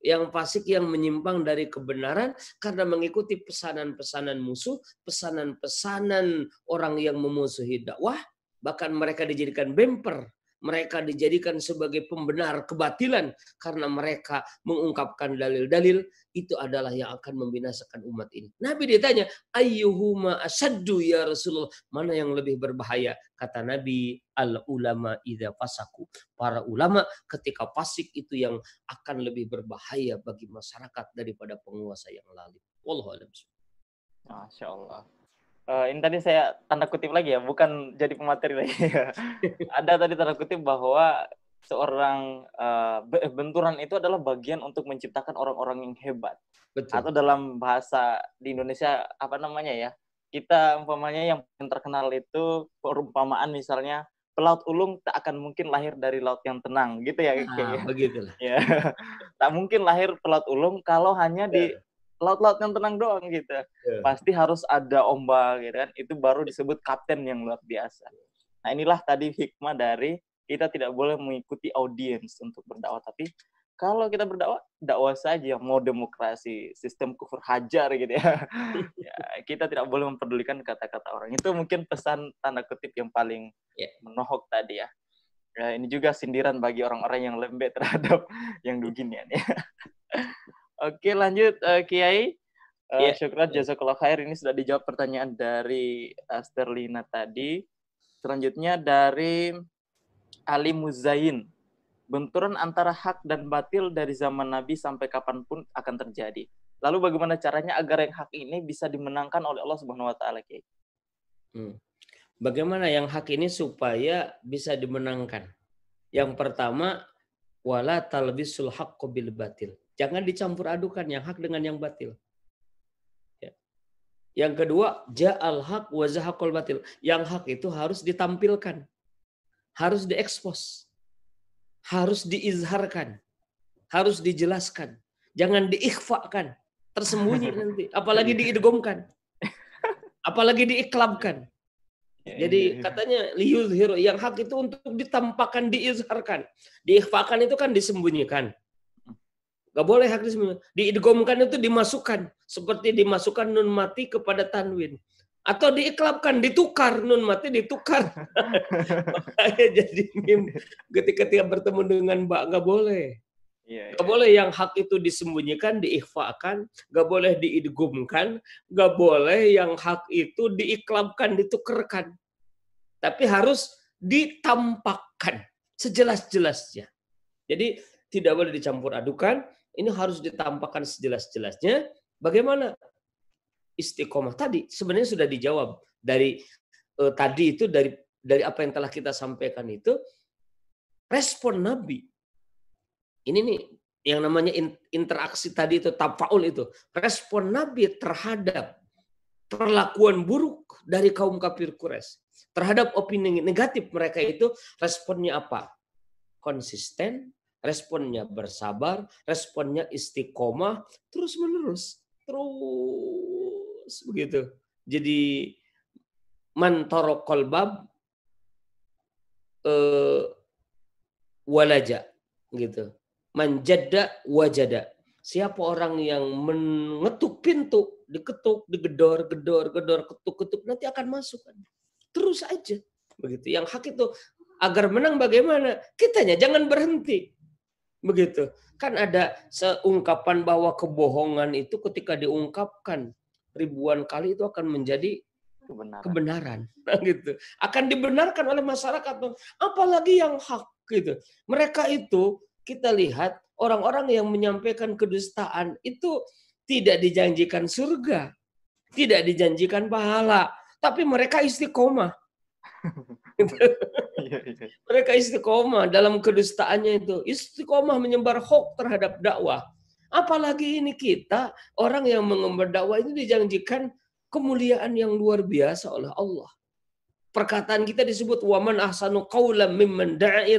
Yang fasik yang menyimpang dari kebenaran karena mengikuti pesanan-pesanan musuh, pesanan-pesanan orang yang memusuhi dakwah, bahkan mereka dijadikan bemper mereka dijadikan sebagai pembenar kebatilan karena mereka mengungkapkan dalil-dalil itu adalah yang akan membinasakan umat ini. Nabi ditanya, ayyuhuma asaddu ya Rasulullah? Mana yang lebih berbahaya? Kata Nabi, al ulama idza fasaku. Para ulama ketika fasik itu yang akan lebih berbahaya bagi masyarakat daripada penguasa yang lalim. Wallahu a'lam. Masya Allah. Uh, ini tadi saya tanda kutip lagi ya, bukan jadi pemateri lagi. Ada tadi tanda kutip bahwa seorang uh, benturan itu adalah bagian untuk menciptakan orang-orang yang hebat. Betul. Atau dalam bahasa di Indonesia apa namanya ya? Kita umpamanya yang terkenal itu perumpamaan misalnya pelaut ulung tak akan mungkin lahir dari laut yang tenang gitu ya. Ah, ya. begitulah. Ya. tak mungkin lahir pelaut ulung kalau hanya di ya laut-laut yang tenang doang gitu. Yeah. Pasti harus ada ombak gitu kan. Itu baru disebut kapten yang luar biasa. Nah, inilah tadi hikmah dari kita tidak boleh mengikuti audiens untuk berdakwah, tapi kalau kita berdakwah, dakwah saja mau demokrasi, sistem kufur hajar gitu ya. ya kita tidak boleh memperdulikan kata-kata orang. Itu mungkin pesan tanda kutip yang paling yeah. menohok tadi ya. ya. Ini juga sindiran bagi orang-orang yang lembek terhadap yang beginian ya. Oke, lanjut uh, Kiai. Uh, yeah. Syukran jazakallah khair ini sudah dijawab pertanyaan dari uh, Sterlina tadi. Selanjutnya dari Ali Muzain. Benturan antara hak dan batil dari zaman Nabi sampai kapan pun akan terjadi. Lalu bagaimana caranya agar yang hak ini bisa dimenangkan oleh Allah Subhanahu wa taala, Kiai? Hmm. Bagaimana yang hak ini supaya bisa dimenangkan? Yang pertama, wala talbisul haqqo bil batil. Jangan dicampur adukan yang hak dengan yang batil. Ya. Yang kedua, ja'al haq wa zahaqul batil. Yang hak itu harus ditampilkan. Harus diekspos. Harus diizharkan. Harus dijelaskan. Jangan diikhfakan tersembunyi nanti. Apalagi diidgomkan. Apalagi diiklabkan. Ya, Jadi iya, iya. katanya yang hak itu untuk ditampakkan, diizharkan. Diikhfakan itu kan disembunyikan. Gak boleh hak disembunyikan. Diidgomkan itu dimasukkan. Seperti dimasukkan nun mati kepada tanwin. Atau diiklabkan, ditukar. Nun mati ditukar. jadi ketika dia bertemu dengan mbak, gak boleh. Yeah, gak iya. boleh yang hak itu disembunyikan, diikhfakan, gak boleh diidgumkan, gak boleh yang hak itu diiklabkan, ditukerkan. Tapi harus ditampakkan sejelas-jelasnya. Jadi tidak boleh dicampur adukan, ini harus ditampakkan sejelas-jelasnya. Bagaimana istiqomah. Tadi sebenarnya sudah dijawab dari eh, tadi itu dari dari apa yang telah kita sampaikan itu respon Nabi. Ini nih yang namanya interaksi tadi itu tafaul itu. Respon Nabi terhadap perlakuan buruk dari kaum kafir Quraisy. Terhadap opini negatif mereka itu responnya apa? Konsisten responnya bersabar responnya istiqomah terus menerus terus begitu jadi mantorokol bab eh, walaja gitu manjada wajada. Siapa orang yang mengetuk pintu, diketuk, digedor, gedor, gedor, ketuk, ketuk, nanti akan masuk. Terus aja. Begitu. Yang hak itu agar menang bagaimana? Kitanya jangan berhenti. Begitu. Kan ada seungkapan bahwa kebohongan itu ketika diungkapkan ribuan kali itu akan menjadi kebenaran. kebenaran. Nah, gitu. Akan dibenarkan oleh masyarakat. Apalagi yang hak gitu. Mereka itu kita lihat orang-orang yang menyampaikan kedustaan itu tidak dijanjikan surga, tidak dijanjikan pahala, tapi mereka istiqomah. Iya, iya. mereka istiqomah dalam kedustaannya itu, istiqomah menyebar hoax terhadap dakwah. Apalagi ini kita orang yang mengembar dakwah itu dijanjikan kemuliaan yang luar biasa oleh Allah perkataan kita disebut waman ahsanu qawlan mimman da'a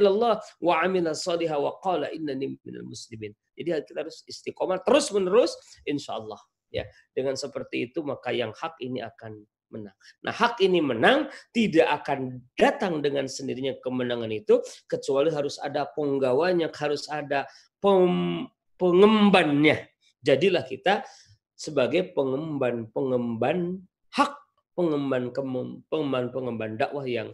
wa amila salihah wa qala innani minal muslimin. Jadi kita harus istiqomah terus menerus insyaallah ya. Dengan seperti itu maka yang hak ini akan menang. Nah, hak ini menang tidak akan datang dengan sendirinya kemenangan itu kecuali harus ada penggawanya, harus ada pem, pengembannya. Jadilah kita sebagai pengemban-pengemban hak pengemban pengemban pengemban dakwah yang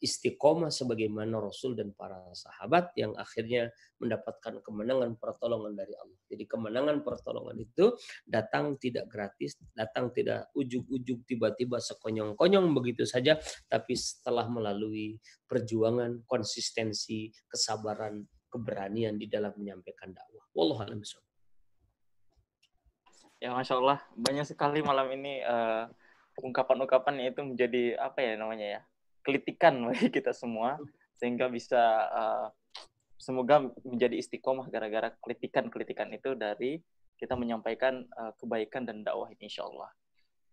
istiqomah sebagaimana Rasul dan para sahabat yang akhirnya mendapatkan kemenangan pertolongan dari Allah. Jadi kemenangan pertolongan itu datang tidak gratis, datang tidak ujuk-ujuk tiba-tiba sekonyong-konyong begitu saja, tapi setelah melalui perjuangan, konsistensi, kesabaran, keberanian di dalam menyampaikan dakwah. Wallahu a'lam Ya, masya Allah, banyak sekali malam ini uh, ungkapan-ungkapan itu menjadi apa ya namanya ya kritikan bagi kita semua sehingga bisa uh, semoga menjadi istiqomah gara-gara kritikan-kritikan itu dari kita menyampaikan uh, kebaikan dan dakwah ini insya Allah.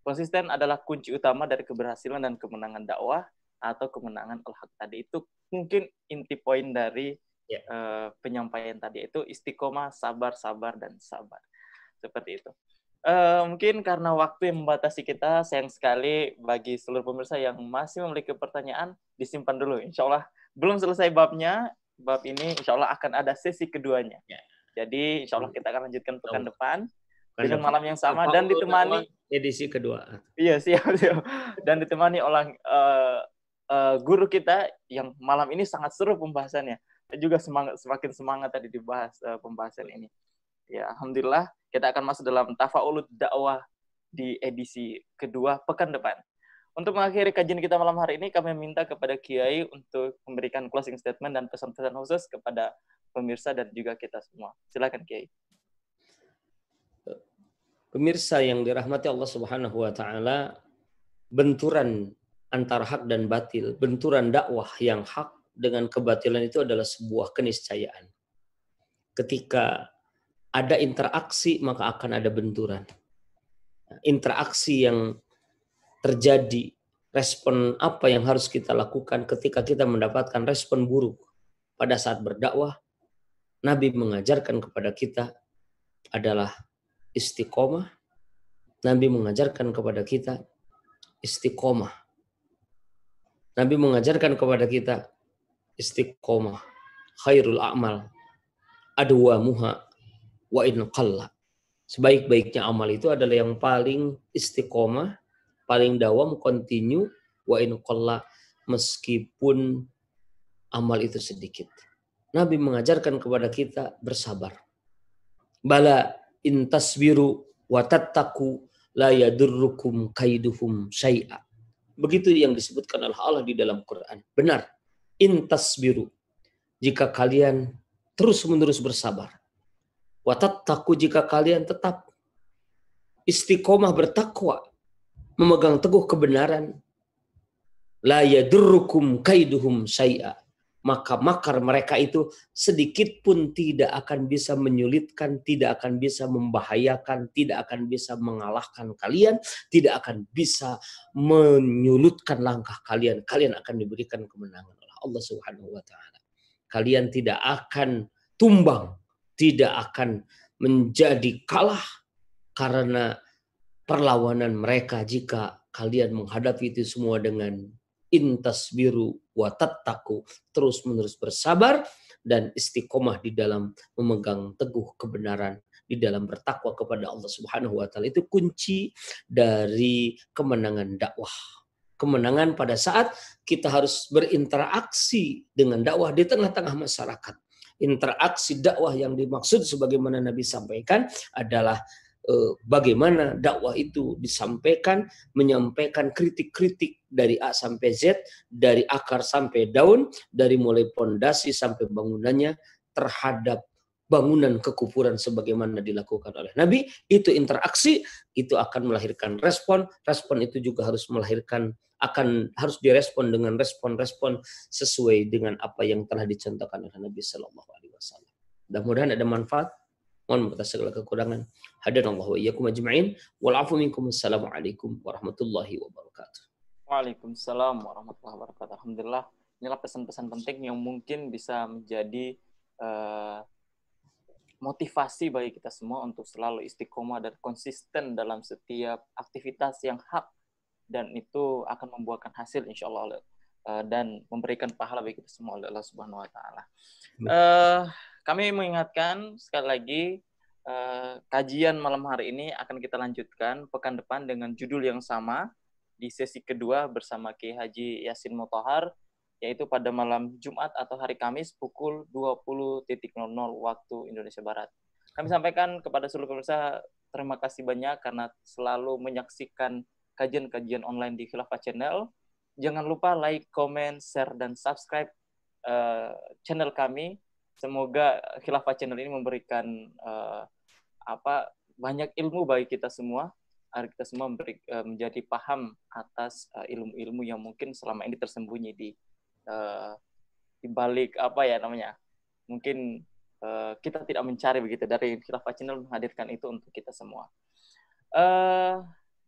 Konsisten adalah kunci utama dari keberhasilan dan kemenangan dakwah atau kemenangan al-haq tadi. Itu mungkin inti poin dari yeah. Ya. uh, penyampaian tadi itu istiqomah, sabar, sabar, dan sabar. Seperti itu. Uh, mungkin karena waktu yang membatasi kita, sayang sekali bagi seluruh pemirsa yang masih memiliki pertanyaan, disimpan dulu. Insya Allah belum selesai babnya, bab ini insya Allah akan ada sesi keduanya. Ya. Jadi insya Allah kita akan lanjutkan pekan oh. depan dengan malam yang sama dan ditemani edisi kedua. Iya siap siap dan ditemani oleh uh, uh, guru kita yang malam ini sangat seru pembahasannya. Juga semangat semakin semangat tadi dibahas uh, pembahasan ini. Ya, alhamdulillah kita akan masuk dalam tafaulut dakwah di edisi kedua pekan depan. Untuk mengakhiri kajian kita malam hari ini, kami minta kepada Kiai untuk memberikan closing statement dan pesan-pesan khusus kepada pemirsa dan juga kita semua. Silakan Kiai. Pemirsa yang dirahmati Allah Subhanahu wa taala, benturan antara hak dan batil, benturan dakwah yang hak dengan kebatilan itu adalah sebuah keniscayaan. Ketika ada interaksi maka akan ada benturan. Interaksi yang terjadi, respon apa yang harus kita lakukan ketika kita mendapatkan respon buruk pada saat berdakwah, Nabi mengajarkan kepada kita adalah istiqomah. Nabi mengajarkan kepada kita istiqomah. Nabi mengajarkan kepada kita istiqomah. Khairul a'mal adwa muha wa in qalla. Sebaik-baiknya amal itu adalah yang paling istiqomah, paling dawam, continue, wa in qalla meskipun amal itu sedikit. Nabi mengajarkan kepada kita bersabar. Bala intasbiru wa tattaku la yadurrukum kaiduhum syai'a. Begitu yang disebutkan oleh Allah di dalam Quran. Benar. Intasbiru. Jika kalian terus-menerus bersabar. Wa tattaku jika kalian tetap istiqomah bertakwa, memegang teguh kebenaran, la yadurrukum kaiduhum syai'a maka makar mereka itu sedikit pun tidak akan bisa menyulitkan, tidak akan bisa membahayakan, tidak akan bisa mengalahkan kalian, tidak akan bisa menyulutkan langkah kalian. Kalian akan diberikan kemenangan oleh Allah Subhanahu wa taala. Kalian tidak akan tumbang, tidak akan menjadi kalah karena perlawanan mereka jika kalian menghadapi itu semua dengan intas biru wa tattaku terus menerus bersabar dan istiqomah di dalam memegang teguh kebenaran di dalam bertakwa kepada Allah Subhanahu wa taala itu kunci dari kemenangan dakwah. Kemenangan pada saat kita harus berinteraksi dengan dakwah di tengah-tengah masyarakat. Interaksi dakwah yang dimaksud sebagaimana Nabi sampaikan adalah Eh, bagaimana dakwah itu disampaikan, menyampaikan kritik-kritik dari A sampai Z, dari akar sampai daun, dari mulai pondasi sampai bangunannya terhadap bangunan kekufuran sebagaimana dilakukan oleh Nabi, itu interaksi, itu akan melahirkan respon, respon itu juga harus melahirkan akan harus direspon dengan respon-respon sesuai dengan apa yang telah dicontohkan oleh Nabi Shallallahu Alaihi Wasallam. Mudah-mudahan ada manfaat Mohon atas segala kekurangan. Hadanallahu wa iyyakum ajma'in. Wal afu minkum. Assalamualaikum warahmatullahi wabarakatuh. Waalaikumsalam warahmatullahi wabarakatuh. Alhamdulillah. Inilah pesan-pesan penting yang mungkin bisa menjadi uh, motivasi bagi kita semua untuk selalu istiqomah dan konsisten dalam setiap aktivitas yang hak dan itu akan membuahkan hasil insya Allah uh, dan memberikan pahala bagi kita semua oleh Allah Subhanahu Wa Taala. Uh, kami mengingatkan sekali lagi uh, kajian malam hari ini akan kita lanjutkan pekan depan dengan judul yang sama di sesi kedua bersama Ki Haji Yasin Motohar yaitu pada malam Jumat atau hari Kamis pukul 20.00 waktu Indonesia Barat. Kami sampaikan kepada seluruh pemirsa terima kasih banyak karena selalu menyaksikan kajian-kajian online di Khilafah Channel. Jangan lupa like, comment, share, dan subscribe uh, channel kami Semoga Khilafah Channel ini memberikan uh, apa banyak ilmu bagi kita semua agar kita semua memberi, uh, menjadi paham atas ilmu-ilmu uh, yang mungkin selama ini tersembunyi di uh, di balik apa ya namanya mungkin uh, kita tidak mencari begitu dari Khilafah Channel menghadirkan itu untuk kita semua. Uh,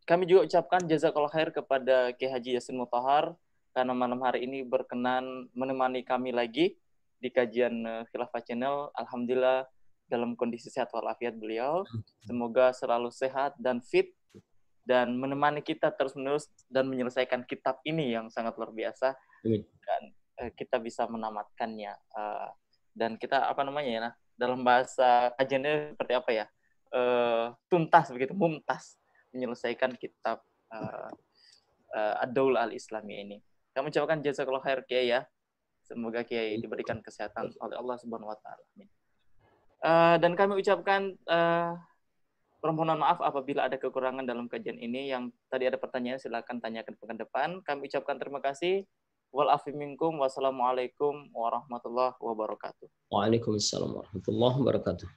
kami juga ucapkan jazakallah khair kepada Ki Haji Yasin Mutahar karena malam hari ini berkenan menemani kami lagi di kajian Khilafah Channel. Alhamdulillah dalam kondisi sehat walafiat beliau. Semoga selalu sehat dan fit dan menemani kita terus-menerus dan menyelesaikan kitab ini yang sangat luar biasa dan uh, kita bisa menamatkannya uh, dan kita apa namanya ya nah, dalam bahasa kajiannya seperti apa ya uh, tuntas begitu mumtaz menyelesaikan kitab uh, uh, Ad-Daul al-Islami ini. Kami ucapkan jazakallah khair Kiai ya Semoga Kiai diberikan kesehatan oleh Allah Subhanahu wa taala. Uh, dan kami ucapkan uh, permohonan maaf apabila ada kekurangan dalam kajian ini. Yang tadi ada pertanyaan silakan tanyakan pekan depan. Kami ucapkan terima kasih. Wal minkum. Wassalamualaikum warahmatullahi wabarakatuh. Waalaikumsalam warahmatullahi wabarakatuh.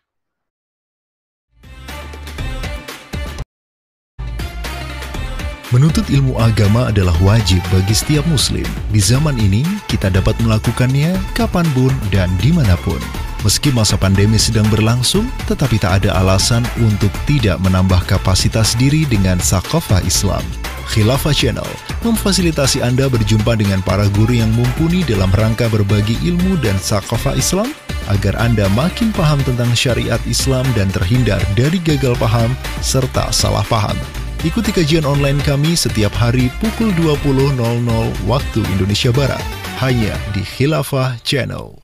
Menuntut ilmu agama adalah wajib bagi setiap muslim. Di zaman ini, kita dapat melakukannya kapan pun dan di mana pun. Meski masa pandemi sedang berlangsung, tetapi tak ada alasan untuk tidak menambah kapasitas diri dengan Sakofa Islam. Khilafah Channel memfasilitasi Anda berjumpa dengan para guru yang mumpuni dalam rangka berbagi ilmu dan Sakofa Islam agar Anda makin paham tentang syariat Islam dan terhindar dari gagal paham serta salah paham. Ikuti kajian online kami setiap hari pukul 20.00 waktu Indonesia Barat, hanya di Khilafah Channel.